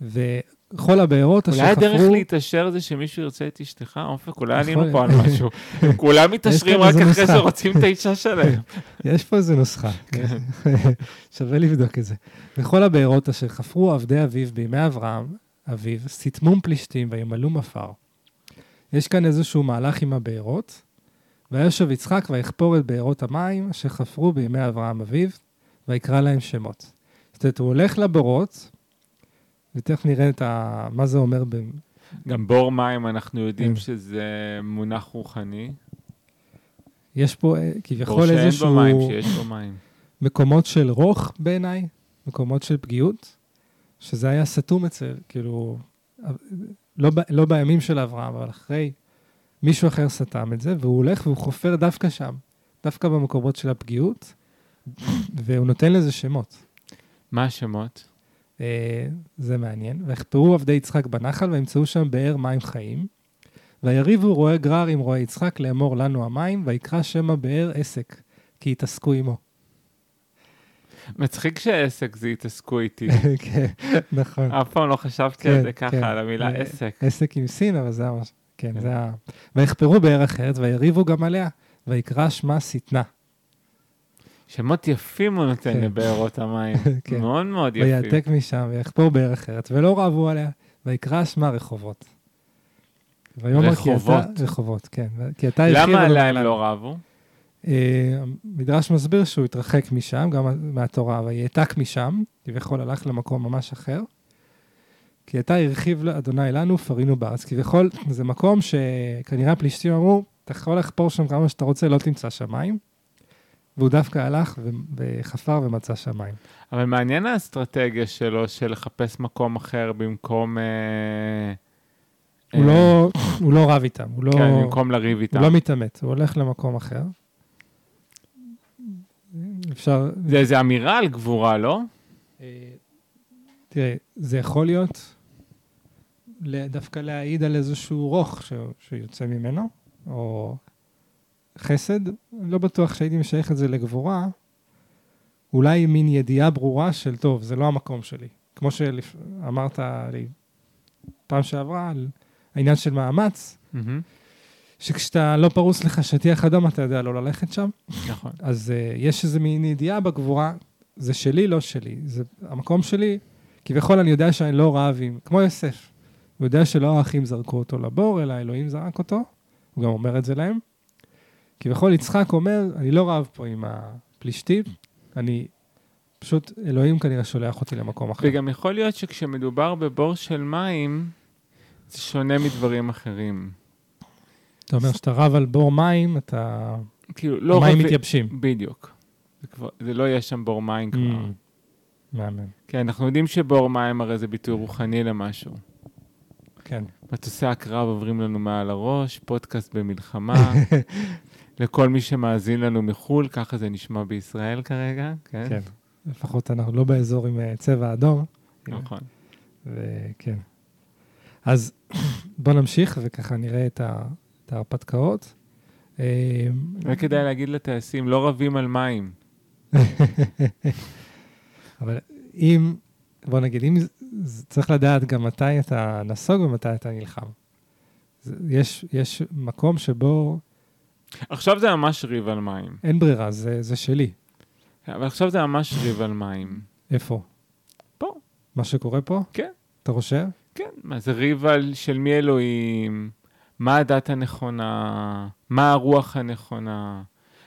וכל הבארות אשר אולי הדרך חפרו... להתעשר זה שמישהו ירצה את אשתך? אופק, אולי עלינו פה על. משהו. [laughs] כולם מתעשרים רק אחרי. שרוצים את האישה שלהם. [laughs] יש פה איזה נוסחה, כן. [laughs] שווה לבדוק את זה. וכל הבארות אשר חפרו עבדי אביו בימי אברהם, אביו, סתמום פלישתים וימלאו מפר. יש כאן איזשהו מהלך עם הבארות, וישב יצחק ויכפור את בארות המים אשר חפרו בימי אברהם אביו, ויקרא להם שמות. זאת אומרת, הוא הולך לבורות, ותכף נראה את ה... מה זה אומר ב... גם בור מים, אנחנו יודעים כן. שזה מונח רוחני. יש פה אה, בור כביכול שאין בו איזשהו... מים, שיש בו מים. מקומות של רוך בעיניי, מקומות של פגיעות, שזה היה סתום אצל, כאילו, לא, לא בימים של אברהם, אבל אחרי, מישהו אחר סתם את זה, והוא הולך והוא חופר דווקא שם, דווקא במקומות של הפגיעות, והוא נותן לזה שמות. מה השמות? אה, זה מעניין. ויחפרו עבדי יצחק בנחל וימצאו שם באר מים חיים. ויריבו רועה גרר עם רועה יצחק לאמור לנו המים, ויקרא שם הבאר עסק, כי התעסקו עמו. מצחיק שעסק זה יתעסקו איתי. [laughs] כן, נכון. אף פעם לא חשבתי כן, על זה כן. ככה, על המילה אה, עסק. עסק עם סין, אבל זה ממש... כן, כן. זה היה... ויחפרו באר אחרת, ויריבו גם עליה, ויקרא שמה שטנה. שמות יפים הוא נותן כן. לבארות המים. [laughs] כן. מאוד מאוד יפים. ויעתק משם, ויחפור באר אחרת, ולא רבו עליה, ויקרא שמה רחובות. רחובות? רחובות, כן. למה עליה הם. לא רבו? המדרש מסביר שהוא התרחק משם, גם מהתורה, ויעתק משם, כביכול הלך למקום ממש אחר. כי אתה הרחיב אדוני לנו, פרינו בארץ. כביכול, זה מקום שכנראה הפלישתים אמרו, אתה יכול לחפור שם כמה שאתה רוצה, לא תמצא שם מים. והוא דווקא הלך וחפר ומצא שם מים. אבל מעניין האסטרטגיה שלו של לחפש מקום אחר במקום... אה, הוא אה, לא, הוא לא רב איתם, הוא לא, כן, במקום לריב איתם. הוא לא מתעמת, הוא הולך למקום אחר. אפשר... זה איזה אמירה על גבורה, לא? אה, תראה, זה יכול להיות דווקא להעיד על איזשהו רוך ש- שיוצא ממנו, או חסד. לא בטוח שהייתי משייך את זה לגבורה. אולי מין ידיעה ברורה של, טוב, זה לא המקום שלי. כמו שאמרת לי פעם שעברה על העניין של מאמץ, מהמם. שכשאתה לא פרוס לך שטיח אדום, אתה יודע לא ללכת שם. נכון. אז uh, יש איזה מין ידיעה בגבורה, זה שלי, לא שלי. זה המקום שלי, כביכול אני יודע שאני לא רב עם, כמו יוסף. הוא יודע שלא האחים זרקו אותו לבור, אלא אלוהים זרק אותו. הוא גם אומר את זה להם. כביכול יצחק אומר, אני לא רב פה עם הפלישתים, אני פשוט, אלוהים כנראה שולח אותי למקום אחר. וגם יכול להיות שכשמדובר בבור של מים, זה שונה מדברים אחרים. אתה אומר שאתה רב על בור מים, אתה... כאילו, לא המים מתייבשים. בדיוק. זה, כבר, זה לא יהיה שם בור מים כבר. Mm, מהמם, כן, אנחנו יודעים שבור מים הרי זה ביטוי רוחני למשהו. כן. מטוסי הקרב עוברים לנו מעל הראש, פודקאסט במלחמה. [laughs] לכל מי שמאזין לנו מחו"ל, ככה זה נשמע בישראל כרגע, כן? כן. לפחות אנחנו לא באזור עם אה, צבע אדום. נכון. וכן. אז [clears throat] בוא נמשיך וככה נראה את, ה, את ההרפתקאות. אה, רק כדאי להגיד לטייסים, לא רבים על מים. [laughs] אבל אם, בוא נגיד, אם צריך לדעת גם מתי אתה נסוג ומתי אתה נלחם. יש, יש מקום שבו עכשיו זה ממש ריב על מים. אין ברירה, זה, זה שלי. אבל עכשיו זה ממש ריב על מים. איפה? פה. מה שקורה פה? כן. אתה חושב? כן, מה זה ריב על של מי אלוהים, מה הדת הנכונה, מה הרוח הנכונה,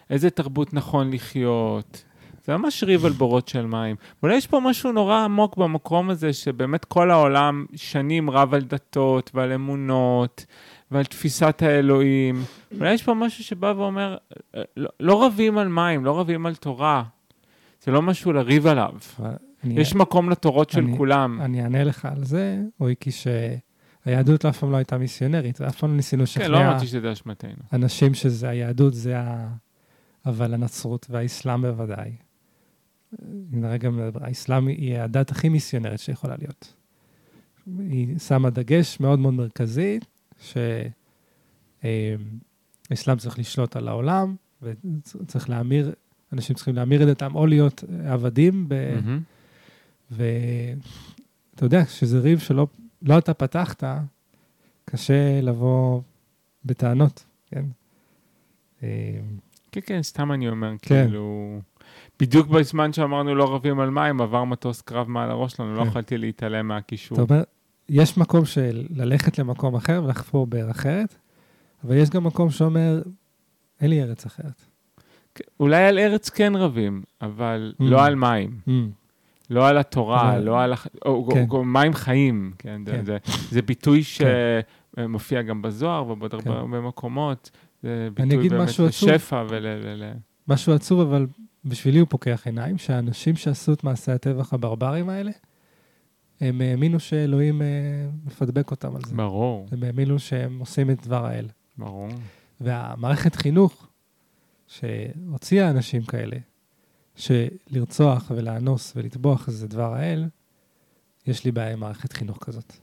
איזה תרבות נכון לחיות. זה ממש ריב על בורות של מים. אולי יש פה משהו נורא עמוק במקום הזה, שבאמת כל העולם שנים רב על דתות ועל אמונות ועל תפיסת האלוהים. אולי יש פה משהו שבא ואומר, לא, לא רבים על מים, לא רבים על תורה. זה לא משהו לריב עליו. אבל אני, יש מקום לתורות של אני- כולם. אני אענה לך על זה, רועי, כי שהיהדות אף פעם לא הייתה מיסיונרית, ואף פעם לא ניסינו לשכנע... כן, לא אמרתי שזה אשמתנו. אנשים שזה היהדות, זה ה... אבל הנצרות והאסלאם בוודאי. נראה גם, האסלאם היא הדת הכי מיסיונרית שיכולה להיות. היא שמה דגש מאוד מאוד מרכזי, שהאסלאם צריך לשלוט על העולם, וצריך להמיר, אנשים צריכים להמיר את דתם או להיות עבדים, ב... מהמם. ואתה יודע, כשזה ריב שלא לא אתה פתחת, קשה לבוא בטענות, כן? אה, כן, כן, סתם אני אומר, כן. כאילו... בדיוק בזמן שאמרנו לא רבים על מים, עבר מטוס קרב מעל הראש שלנו, לא כן. יכולתי להתעלם מהקישור. אתה אומר, יש מקום של ללכת למקום אחר ולחפור באר אחרת, אבל יש גם מקום שאומר, אין לי ארץ אחרת. כן, אולי על ארץ כן רבים, אבל Mm. לא על מים. לא על התורה, לא על... כן. מים חיים, כן? זה, כן. ביטוי שמופיע גם בזוהר ובעוד הרבה כן. מקומות. זה ביטוי באמת. לשפע ול... משהו עצוב, אבל בשבילי הוא פוקח עיניים, שהאנשים שעשו את מעשי הטבח הברברים האלה, הם האמינו שאלוהים אה, מפדבק אותם על זה. ברור, הם האמינו שהם עושים את דבר האל. ברור. והמערכת חינוך שהוציאה אנשים כאלה, שלרצוח ולאנוס ולטבוח זה דבר האל, יש לי בעיה עם מערכת חינוך כזאת.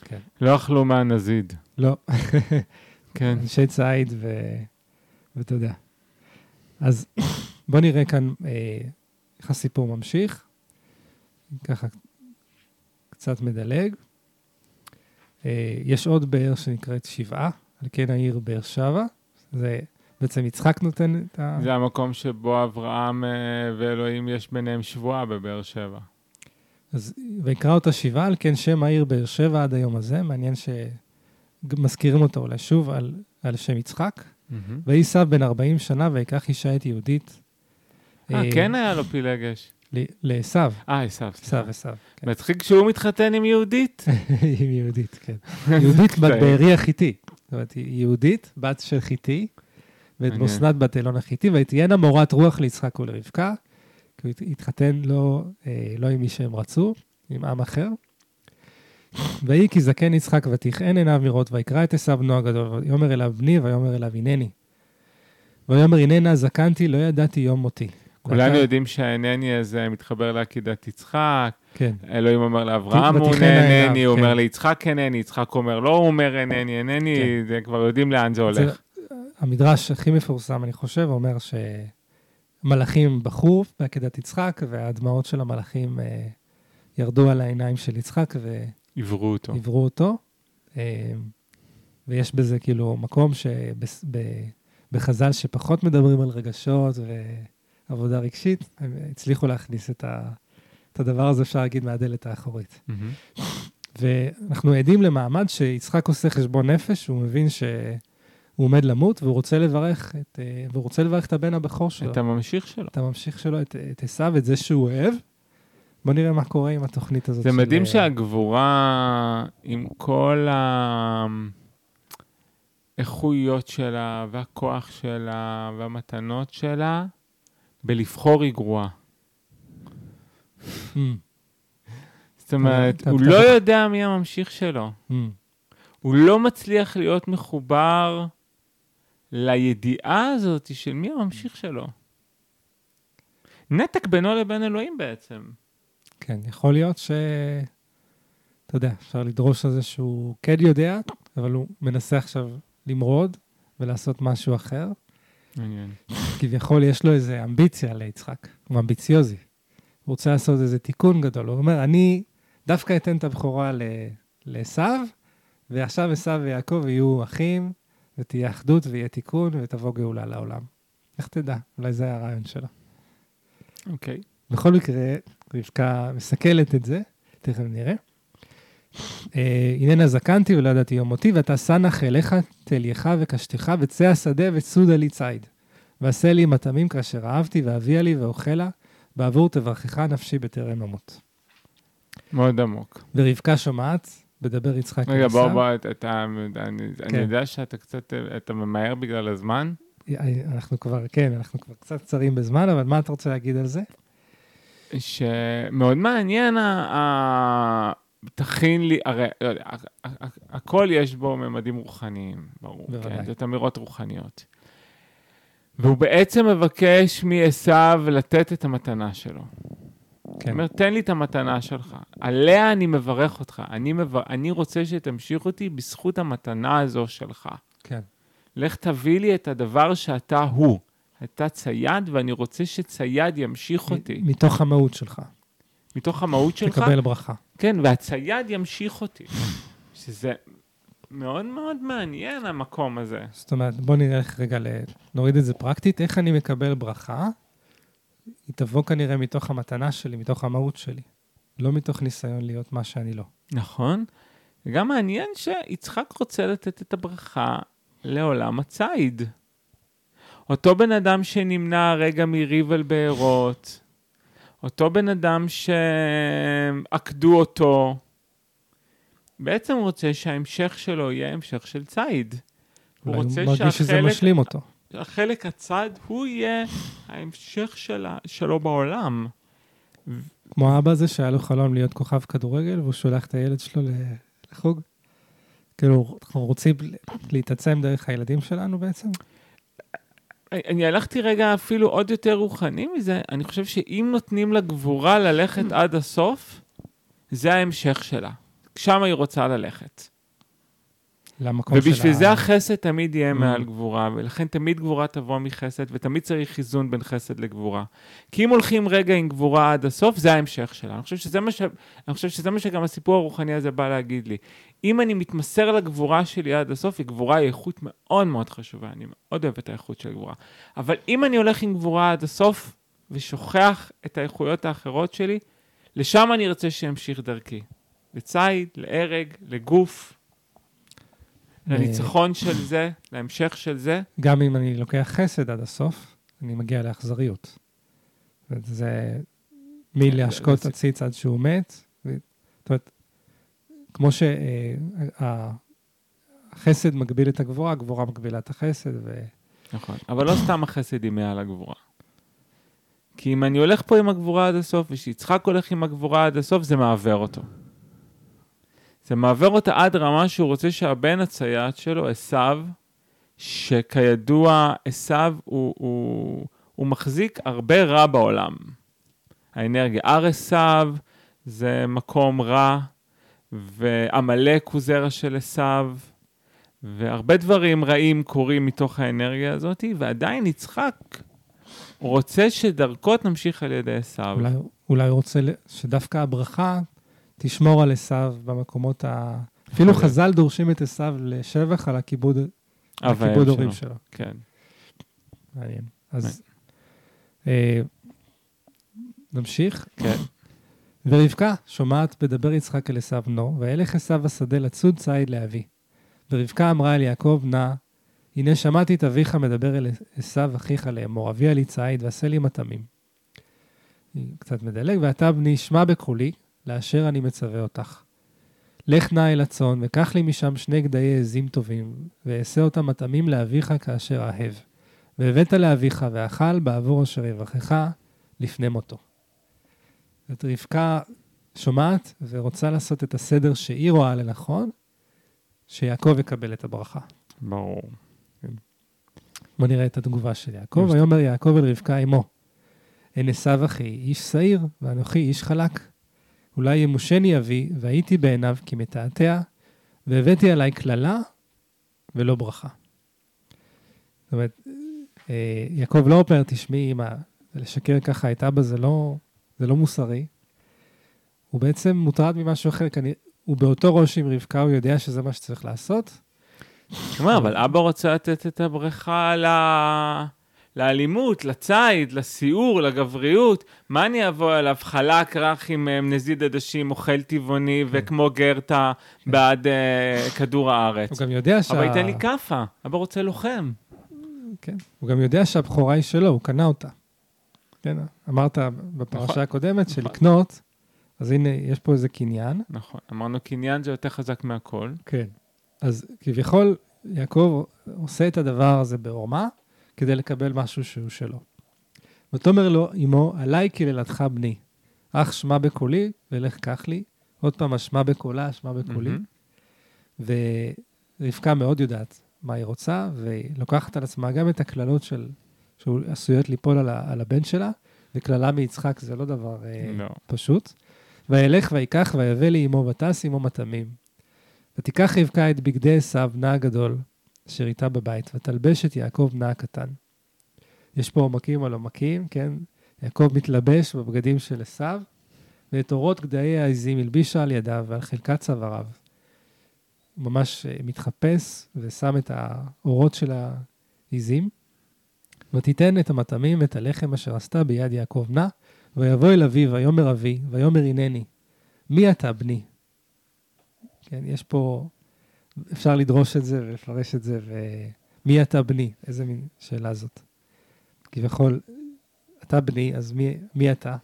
כן. לא אכלו מהנזיד, לא, כן. [laughs] אנשי ציד ו... ואתה יודע. אז בוא נראה כאן אה, איך הסיפור ממשיך. ככה קצת מדלג. אה, יש עוד באר שנקראת שבעה, על כן העיר באר שבע. זה בעצם יצחק נותן את ה... זה המקום שבו אברהם אה, ואלוהים יש ביניהם שבועה בבאר שבע. אז ויקרא אותה שבעה, על כן שם העיר באר שבע עד היום הזה. מעניין שמזכירים אותו אולי שוב על, על שם יצחק. וייסע בן 40 שנה ויקח אישה את יהודית. אה, כן היה לו פילגש. לעשו, אה. עשו, עשו, כן. מצחיק שהוא מתחתן עם יהודית. [laughs] עם יהודית, כן. יהודית בת קטעים. [laughs] בארי החיתי. זאת אומרת, יהודית, בת של חיתי, ואת. מוסנת בת אלון החיתי, ותהיינה מורת רוח ליצחק ולרבקה, כי הוא הת- התחתן לא, אה, לא עם מי שהם רצו, עם עם אחר. ויהי כי זקן יצחק ותכהן עיניו מראות, ויקרא את עשיו בנו הגדול, ויאמר אליו בני, ויאמר אליו הנני. ויאמר הננה זקנתי, לא ידעתי יום מותי. כולנו ואתה- יודעים שהנני הזה מתחבר לעקידת יצחק, כן, אלוהים אומר לאברהם הוא הנני, הוא כן. אומר ליצחק הנני, יצחק אומר לא, הוא אומר הנני, הנני, כן. כבר יודעים לאן זה- הולך. המדרש הכי מפורסם, אני חושב, אומר שמלאכים בכו בעקדת יצחק, והדמעות של המלאכים אה, ירדו על העיניים של יצחק עברו אותו. ועברו אותו. אה, ויש בזה כאילו מקום שבחז"ל שפחות מדברים על רגשות ועבודה רגשית, הם הצליחו להכניס את, ה, את הדבר הזה, אפשר להגיד, מהדלת האחורית. מהמם. ואנחנו עדים למעמד שיצחק עושה חשבון נפש, הוא מבין שהוא עומד למות, והוא רוצה לברך את, אה, והוא רוצה לברך את הבן הבכור שלו, את הממשיך שלו. את הממשיך שלו, את, את עשיו, את זה שהוא אוהב. בוא נראה מה קורה עם התוכנית הזאת. זה של, מדהים אה, שהגבורה, עם כל האיכויות שלה, והכוח שלה, והמתנות שלה, בלבחור היא גרועה. Mm, זאת אומרת, אתה- הוא לא יודע מי הממשיך שלו. mm, הוא לא מצליח להיות מחובר לידיעה הזאת של מי הממשיך שלו. נתק בינו לבין אלוהים בעצם. כן, יכול להיות ש... אתה יודע, אפשר לדרוש על זה שהוא כן יודע, אבל הוא מנסה עכשיו למרוד ולעשות משהו אחר. מעניין. כביכול יש לו איזה אמביציה ליצחק, הוא אמביציוזי. הוא רוצה לעשות איזה תיקון גדול. הוא אומר, אני דווקא אתן את הבכורה לעשו, ועכשיו עשו ויעקב יהיו אחים, ותהיה אחדות ויהיה תיקון, ותבוא גאולה לעולם. איך תדע? אולי זה היה הרעיון שלו. אוקיי. בכל מקרה, רבקה מסכלת את זה, תכף נראה. אה, הננה זקנתי ולא ידעתי יום מותי, ואתה סנח אליך תלייך וקשתך, וצא השדה וצודה לי ציד. ועשה לי מטעמים כאשר אהבתי, ואביה לי ואוכלה, בעבור תברכך נפשי בטרם אמות. מאוד עמוק. ורבקה שומעת, בדבר יצחק רגע, בוא. בוא, אתה, אתה, אני, אני כן. יודע שאתה קצת, אתה ממהר בגלל הזמן. אנחנו כבר, כן, אנחנו כבר קצת קצרים בזמן, אבל מה אתה רוצה להגיד על זה? שמאוד מעניין, ה- תכין לי, הרי, לא הכל יש בו ממדים רוחניים, ברור, בוודאי. כן, זאת אמירות רוחניות. והוא בעצם מבקש מעשו לתת את המתנה שלו. כן, אומר, תן לי את המתנה שלך, עליה אני מברך אותך, אני, מב... אני רוצה שתמשיך אותי בזכות המתנה הזו שלך. כן. לך תביא לי את הדבר שאתה הוא. אתה צייד, ואני רוצה שצייד ימשיך אותי. מתוך המהות שלך, מתוך המהות שלך, תקבל ברכה. כן, והצייד ימשיך אותי. שזה מאוד מאוד מעניין, המקום הזה. זאת אומרת, בוא נלך רגע, ל... נוריד את זה פרקטית, איך אני מקבל ברכה? היא תבוא כנראה מתוך המתנה שלי, מתוך המהות שלי. לא מתוך ניסיון להיות מה שאני לא. נכון? וגם מעניין שיצחק רוצה לתת את הברכה לעולם הציד. אותו בן אדם שנמנע רגע מריב על בארות, אותו בן אדם שעקדו אותו, בעצם רוצה שההמשך שלו יהיה המשך של ציד. הוא אולי רוצה הוא מרגיש שזה שהחלק- משלים אותו. החלק הצד הוא יהיה ההמשך שלה, שלו בעולם. כמו האבא הזה שהיה לו חלום להיות כוכב כדורגל, והוא שולח את הילד שלו לחוג. כאילו, אנחנו רוצים להתעצם דרך הילדים שלנו בעצם? אני הלכתי רגע אפילו עוד יותר רוחני מזה, אני חושב שאם נותנים לה גבורה ללכת עד הסוף, זה ההמשך שלה. שם היא רוצה ללכת. למקום של ובשביל ה- זה החסד תמיד יהיה Mm. מעל גבורה, ולכן תמיד גבורה תבוא מחסד, ותמיד צריך איזון בין חסד לגבורה. כי אם הולכים רגע עם גבורה עד הסוף, זה ההמשך שלה. אני חושב שזה מה, ש... אני חושב שזה מה שגם הסיפור הרוחני הזה בא להגיד לי. אם אני מתמסר לגבורה שלי עד הסוף, היא גבורה היא איכות מאוד מאוד חשובה, אני מאוד אוהב את האיכות של גבורה. אבל אם אני הולך עם גבורה עד הסוף, ושוכח את האיכויות האחרות שלי, לשם אני ארצה שימשיך דרכי. לציד, להרג, לגוף, לניצחון של זה, להמשך של זה. גם אם אני לוקח חסד עד הסוף, אני מגיע לאכזריות. זה מלהשקות זה- עציץ עד שהוא מת. זאת אומרת, כמו שהחסד מגביל את הגבורה, הגבורה מגבילה את החסד, ו... נכון. אבל לא סתם החסד היא מעל הגבורה. כי אם אני הולך פה עם הגבורה עד הסוף, ושיצחק הולך עם הגבורה עד הסוף, זה מעוור אותו. זה מעוור אותה עד רמה שהוא רוצה שהבן הצייד שלו, עשיו, שכידוע, עשיו הוא, הוא, הוא מחזיק הרבה רע בעולם. האנרגיה. הר עשיו זה מקום רע, ועמלק הוא זרע של עשיו, והרבה דברים רעים קורים מתוך האנרגיה הזאת, ועדיין יצחק רוצה שדרכו תמשיך על ידי עשיו. אולי, אולי רוצה שדווקא הברכה תשמור על עשיו במקומות ה... אפילו להיות. חז"ל דורשים את עשיו לשבח על הכיבוד, הכיבוד הורים שלו. כן. מעניין. אז אה, נמשיך. כן. [clears throat] ורבקה שומעת בדבר יצחק אל עשיו בנו, וילך עשיו השדה לצוד ציד לאבי. ורבקה אמרה אל יעקב, נא, הנה שמעתי את אביך מדבר אל עשיו אחיך לאמור, אביה לי ציד ועשה לי מטעמים. קצת מדלג, ואתה בני שמע בקולי, לאשר אני מצווה אותך. לך נא אל הצאן, וקח לי משם שני גדיי עזים טובים, ואעשה אותם מטעמים לאביך כאשר אהב. והבאת לאביך, ואכל בעבור אשר יברכך לפני מותו. זאת רבקה שומעת ורוצה לעשות את הסדר שהיא רואה לנכון, שיעקב יקבל את הברכה. ברור. בוא נראה את התגובה של יעקב. ויאמר יעקב אל רבקה אמו, הן עשיו אחי, איש שעיר, ואנוכי איש חלק. אולי ימושני אבי, והייתי בעיניו כי מתעתע, והבאתי עליי קללה ולא ברכה. זאת אומרת, אה, יעקב לא אומר, תשמעי, אמא, לשקר ככה את אבא זה לא, זה לא מוסרי. הוא בעצם מוטרד ממשהו אחר, כנראה, הוא באותו ראש עם רבקה, הוא יודע שזה מה שצריך לעשות, כלומר, אבל אבא רוצה לתת את הברכה ל... לאלימות, לציד, לסיור, לגבריות. מה אני אבוא אליו? חלק, רך עם אה, נזיד עדשים, אוכל טבעוני, וכמו גרטה בעד אה, כדור הארץ. הוא גם יודע שה... אבא ייתן לי כאפה, אבא רוצה לוחם. כן. הוא גם יודע שהבכורה היא שלו, הוא קנה אותה. כן, אמרת בפרשה נכון. הקודמת נכון. שלקנות, אז הנה, יש פה איזה קניין. נכון, אמרנו קניין זה יותר חזק מהכל. כן. אז כביכול, יעקב עושה את הדבר הזה בעורמה, כדי לקבל משהו שהוא שלו. ותאמר לו אמו, עליי קללתך בני. אך שמע בקולי, ולך קח לי. עוד פעם, השמע בקולה, שמע בקולי. מהמם. ורבקה מאוד יודעת מה היא רוצה, והיא לוקחת על עצמה גם את הקללות של, שעשויות ליפול על, ה, על הבן שלה, וקללה מיצחק זה לא דבר אה, לא. פשוט. וילך ויקח ויבא לי אמו ותעש עמו מטעמים. ותיקח רבקה את בגדי עשיו, בנה הגדול, אשר איתה בבית, ותלבש את יעקב בנה הקטן. יש פה עומקים על עומקים, כן? יעקב מתלבש בבגדים של עשיו, ואת אורות גדיי העזים הלבישה על ידיו ועל חלקת צוואריו. ממש אה, מתחפש ושם את האורות של העזים. ותיתן את המטעמים ואת הלחם אשר עשתה ביד יעקב בנה, ויבוא אל אביו, ויאמר אבי, ויאמר הנני, מי אתה בני? כן, יש פה, אפשר לדרוש את זה ולפרש את זה, ומי אתה בני? איזה מין שאלה זאת. כביכול, אתה בני, אז מי, מי אתה?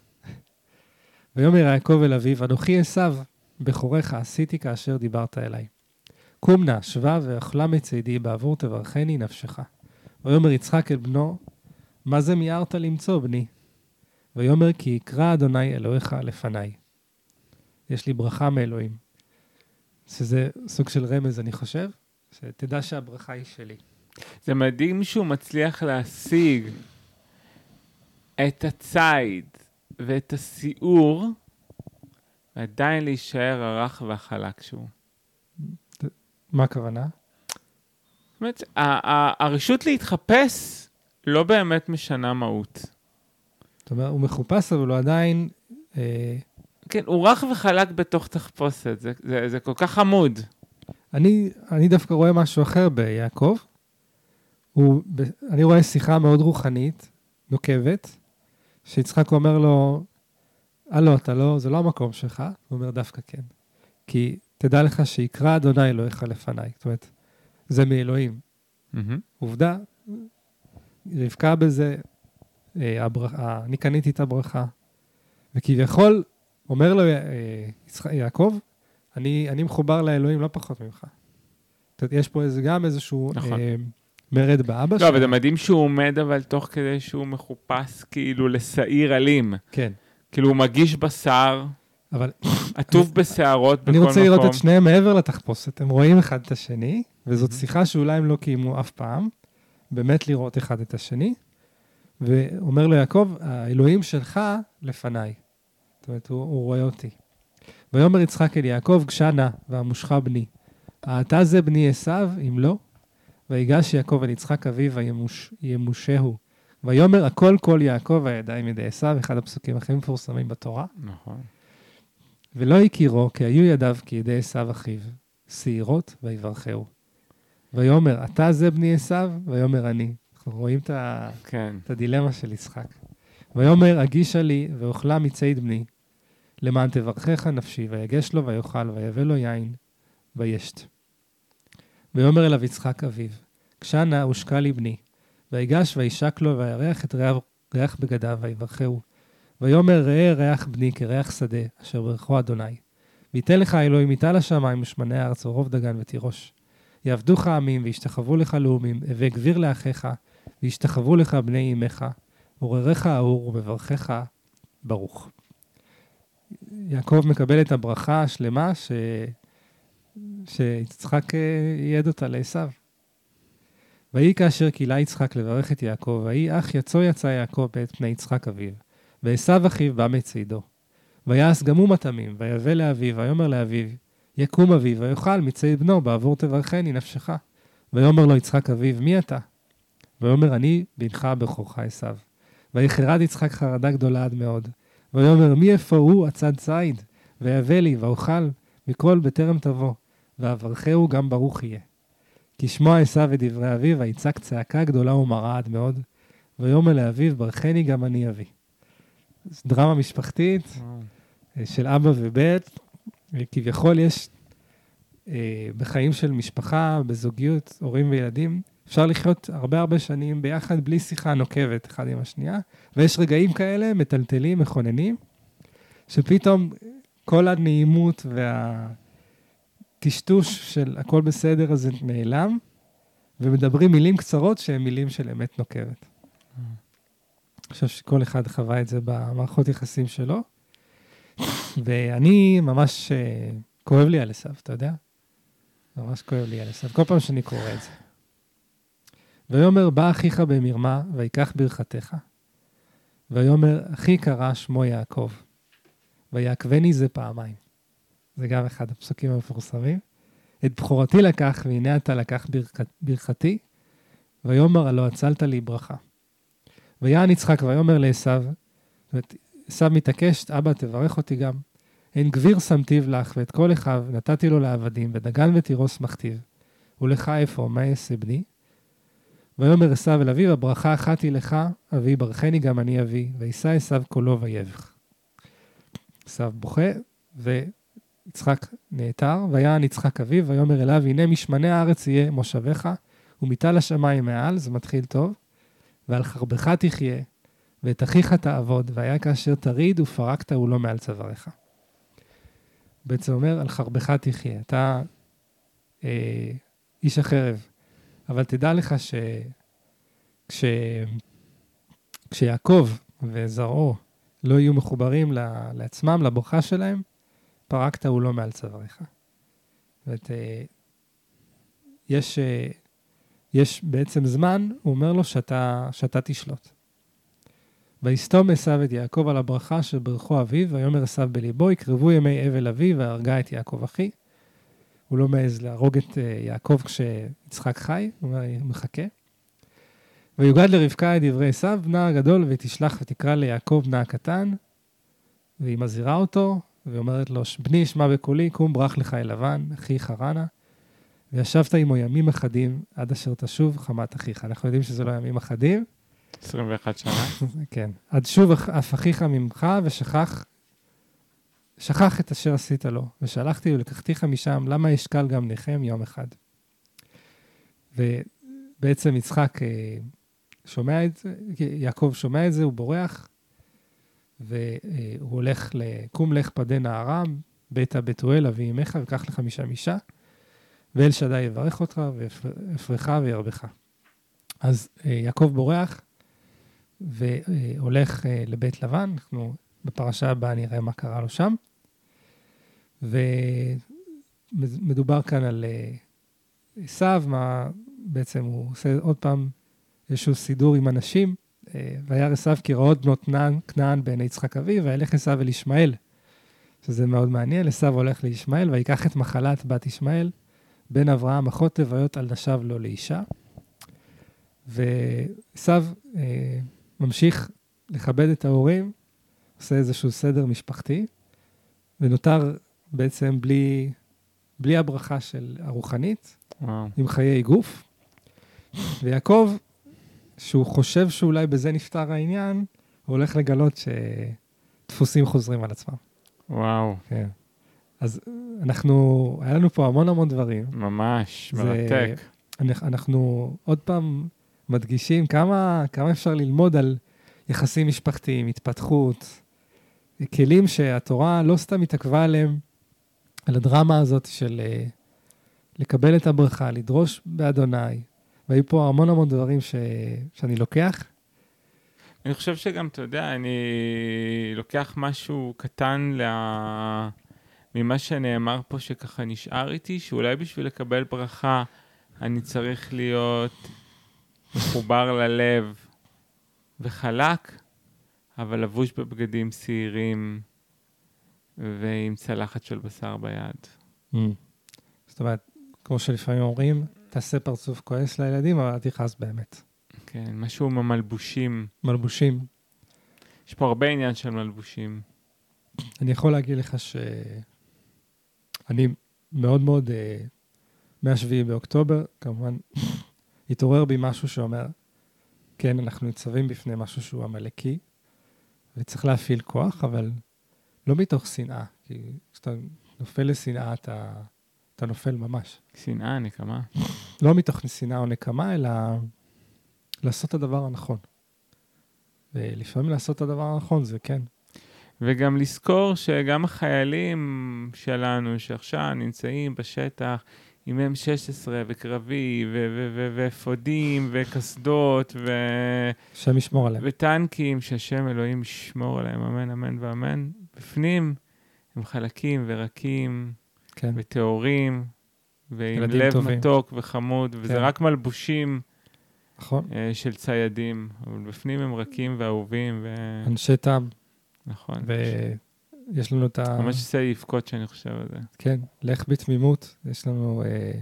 [laughs] ויאמר יעקב אל אביו, אנוכי עשיו, בכורך עשיתי כאשר דיברת אליי. קום נא, שבה ואכלה מצידי, בעבור תברכני נפשך. ויאמר יצחק אל בנו, מה זה מיהרת למצוא, בני? ויאמר כי יקרא אדוני אלוהיך לפניי. יש לי ברכה מאלוהים. שזה סוג של רמז, אני חושב, שתדע שהברכה היא שלי. זה מדהים שהוא מצליח להשיג את הציד ואת הסיור, ועדיין להישאר הרך והחלק שהוא. מה הכוונה? זאת אומרת, הרשות להתחפש לא באמת משנה מהות. זאת אומרת, הוא מחופש, אבל הוא עדיין... אה, כן, הוא רך וחלק בתוך תחפושת, זה, זה, זה כל כך חמוד. אני, אני דווקא רואה משהו אחר ביעקב. הוא, ב, אני רואה שיחה מאוד רוחנית, נוקבת, שיצחק אומר לו, הלו, אתה לא, זה לא המקום שלך. הוא אומר, דווקא כן. כי תדע לך שיקרא אדוני אלוהיך לפניי. זאת אומרת, זה מאלוהים. מהמם. עובדה, רבקה בזה, אה, הברכה, אני קניתי את הברכה. וכביכול, אומר לו אה, יעקב, אני, אני מחובר לאלוהים לא פחות ממך. זאת אומרת, יש פה איזה, גם איזשהו נכון. אה, מרד באבא לא, אבל זה מדהים שהוא עומד, אבל תוך כדי שהוא מחופש כאילו לשעיר אלים. כן, כאילו הוא מגיש בשר, אבל [laughs] עטוף בשערות בכל אני מקום. רוצה לראות את שניהם מעבר לתחפושת. הם רואים אחד את השני, וזאת שיחה שאולי הם לא קיימו אף פעם, באמת לראות אחד את השני. ואומר לו יעקב, האלוהים שלך לפניי. זאת אומרת, הוא, הוא רואה אותי. ויאמר יצחק אל יעקב, גשנה והמושך בני. האתה זה בני עשיו, אם לא? ויגש יעקב אל יצחק אביו וימושהו. ויאמר הכל כל יעקב הידיים ידי עשיו, אחד הפסוקים הכי מפורסמים בתורה. נכון. ולא הכירו, כי היו ידיו כידי עשיו אחיו, שעירות ויברכהו. ויאמר, אתה זה בני עשיו? ויאמר אני. אנחנו רואים את, ה... כן. את הדילמה של יצחק. ויאמר, הגישה לי ואוכלה מציד בני, למען תברכך נפשי, ויגש לו ויאכל, ויבא לו יין, וישת. ויאמר אליו יצחק אביו, כשנה ושקע לי בני, ויגש וישק לו, וירח את ריח, ריח בגדיו, ויברכהו. ויאמר ראה ריח בני כריח שדה, אשר ברכו אדוני. ויתן לך אלוהים מטל השמיים ושמני הארץ ורוב דגן ותירוש. יעבדוך עמים וישתחוו לך לאומים, הווה גביר לאחיך, וישתחוו לך בני אמך, עורריך אהור ובברכך ברוך. יעקב מקבל את הברכה השלמה ש... שיצחק אה, ייעד אותה לעשו. ויהי כאשר קילה יצחק לברך את יעקב, ויהי אך יצא יצא יעקב בעת פני יצחק אביו, ועשו אחיו בא מצידו. ויעש גם הוא מטעמים, ויבא לאביו, ויאמר לאביו, יקום אביו, ויאכל מציד בנו, בעבור תברכני נפשך. ויאמר לו יצחק אביו, מי אתה? ויאמר אני בנך בכורך עשו. ויחרד יצחק חרדה גדולה עד מאוד. ויאמר מי איפה הוא הצד ציד? ויבא לי, ואוכל מכל בטרם תבוא, ואברכהו גם ברוך יהיה. כי שמוע עשו את דברי אביו, ויצעק צעקה גדולה ומרה עד מאוד, ויאמר לאביו, ברכני גם אני אבי. דרמה משפחתית אה, של אבא ובן, כביכול יש אה, בחיים של משפחה, בזוגיות, הורים וילדים, אפשר לחיות הרבה הרבה שנים ביחד בלי שיחה נוקבת אחד עם השנייה, ויש רגעים כאלה, מטלטלים, מכוננים, שפתאום כל הנעימות והטשטוש של הכל בסדר הזה נעלם, ומדברים מילים קצרות שהן מילים של אמת נוקבת. אני חושב שכל אחד חווה את זה במערכות יחסים שלו. ואני ממש, uh, כואב לי על עשיו, אתה יודע? ממש כואב לי על עשיו, כל פעם שאני קורא את זה. ויאמר, בא אחיך במרמה, ויקח ברכתך. ויאמר, אחי קרא שמו יעקב, ויעקבני זה פעמיים. זה גם אחד הפסוקים המפורסמים. את בכורתי לקח, והנה אתה לקח ברכ... ברכתי, ויאמר, הלא הצלת לי ברכה. ויען יצחק ויאמר לעשו, עשו מתעקש, אבא, תברך אותי גם. אין גביר שמתיו לך, ואת כל אחיו נתתי לו לעבדים, ודגן ותירוס מכתיב. ולך איפה, מה אעשה בני? ויאמר עשו אל אביו, הברכה אחת היא לך, אבי, ברכני גם אני אבי, וישא עשו קולו ויבך. עשו בוכה, ויצחק נעתר, ויען יצחק אביו, ויאמר אליו, הנה משמני הארץ יהיה מושבך, ומטל השמיים מעל, זה מתחיל טוב, ועל חרבך תחיה, ואת אחיך תעבוד, והיה כאשר תריד ופרקת הוא לא מעל צוואריך. בעצם אומר, על חרבך תחיה. אתה אה, איש החרב, אבל תדע לך ש... כש... כשיעקב וזרעו לא יהיו מחוברים לעצמם, לברכה שלהם, פרקת הוא לא מעל צוואריך. זאת אה, יש, אה, יש בעצם זמן, הוא אומר לו שאתה, שאתה תשלוט. ויסתום עשיו את יעקב על הברכה שברכו אביו, ויאמר עשיו בליבו, יקרבו ימי אבל אבי, והרגה את יעקב אחי. הוא לא מעז להרוג את אה, יעקב כשיצחק חי, הוא מחכה. ויוגד לרבקה את דברי עשיו, בנה הגדול, ותשלח ותקרא ליעקב בנה הקטן, והיא מזהירה אותו, ואומרת לו, בני שמע בקולי, קום ברח לך אל לבן, אחי חרנה, וישבת עמו ימים אחדים, עד אשר תשוב חמת אחיך. אנחנו יודעים שזה לא ימים אחדים. 21 שנה. [laughs] כן. עד שוב אף אחיך ממך, ושכח שכח את אשר עשית לו, ושלחתי ולקחתיך משם, למה אשקל גם נחם יום אחד. ובעצם יצחק אה, שומע את זה, יעקב שומע את זה, הוא בורח, והוא הולך לקום לך פדה נערם, ביתה בתואל אבי אמך, וקח לך משם אישה, ואל שדי יברך אותך, ואפרך וירבך. אז אה, יעקב בורח, והולך אה, לבית לבן, אנחנו בפרשה הבאה נראה מה קרה לו שם. ומדובר כאן על אה, עשיו, מה בעצם הוא עושה עוד פעם איזשהו סידור עם אנשים, אה, וירא עשיו כי רעות בנות כנען- בעיני יצחק אביו, וילך עשיו אל ישמעאל, שזה מאוד מעניין. עשיו הולך לישמעאל, ויקח את מחלת בת ישמעאל, בן אברהם, אחות תביות על נשב לו לאישה. ועשיו אה, ממשיך לכבד את ההורים, עושה איזשהו סדר משפחתי, ונותר בעצם בלי, בלי הברכה של הרוחנית, וואו. עם חיי גוף. ויעקב, שהוא חושב שאולי בזה נפתר העניין, הוא הולך לגלות שדפוסים חוזרים על עצמם. וואו, כן. אז אנחנו, היה לנו פה המון המון דברים. ממש, זה- מרתק. אנחנו, אנחנו עוד פעם מדגישים כמה, כמה אפשר ללמוד על יחסים משפחתיים, התפתחות, כלים שהתורה לא סתם התעכבה עליהם, על הדרמה הזאת של אה, לקבל את הברכה, לדרוש באדוני. והיו פה המון המון דברים ש, שאני לוקח. אני חושב שגם, אתה יודע, אני לוקח משהו קטן לה... ממה שנאמר פה, שככה נשאר איתי, שאולי בשביל לקבל ברכה אני צריך להיות מחובר ללב וחלק, אבל לבוש בבגדים שעירים ועם צלחת של בשר ביד. זאת אומרת, כמו שלפעמים אומרים, תעשה פרצוף כועס לילדים, אבל אל תכעס באמת. כן, משהו עם המלבושים. מלבושים. מלבושים. יש פה הרבה עניין של מלבושים. אני יכול להגיד לך שאני מאוד מאוד, אה, מ-7 באוקטובר, כמובן, [laughs] התעורר בי משהו שאומר, כן, אנחנו ניצבים בפני משהו שהוא עמלקי, וצריך להפעיל כוח, אבל לא מתוך שנאה, כי כשאתה נופל לשנאה, אתה, אתה נופל ממש. שנאה, נקמה. לא מתוך שנאה או נקמה, אלא לעשות את הדבר הנכון. ולפעמים לעשות את הדבר הנכון זה כן, וגם לזכור שגם החיילים שלנו שעכשיו נמצאים בשטח עם M16 וקרבי ו- ו- ו- ואפודים וקסדות ו- השם ישמור עליהם. וטנקים, שהשם אלוהים ישמור עליהם, אמן, אמן ואמן. בפנים הם חלקים ורקים כן, וטהורים ועם לב טובים. מתוק וחמוד, וזה כן. רק מלבושים נכון. אה, של ציידים, אבל בפנים הם רכים ואהובים, ו... אנשי תם, נכון. ויש לנו את ה... ממש עושה לבכות שאני חושב על זה. כן, לך בתמימות. יש לנו, אה,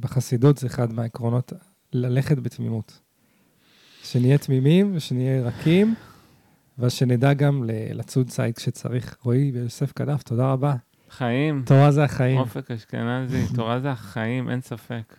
בחסידות זה אחד מהעקרונות, ללכת בתמימות. שנהיה תמימים ושנהיה רכים, ושנדע גם לצוד ציד כשצריך. רועי ויוסף קדף, תודה רבה. חיים, תורה זה החיים. אופק אשכנזי, תורה זה החיים, אין ספק.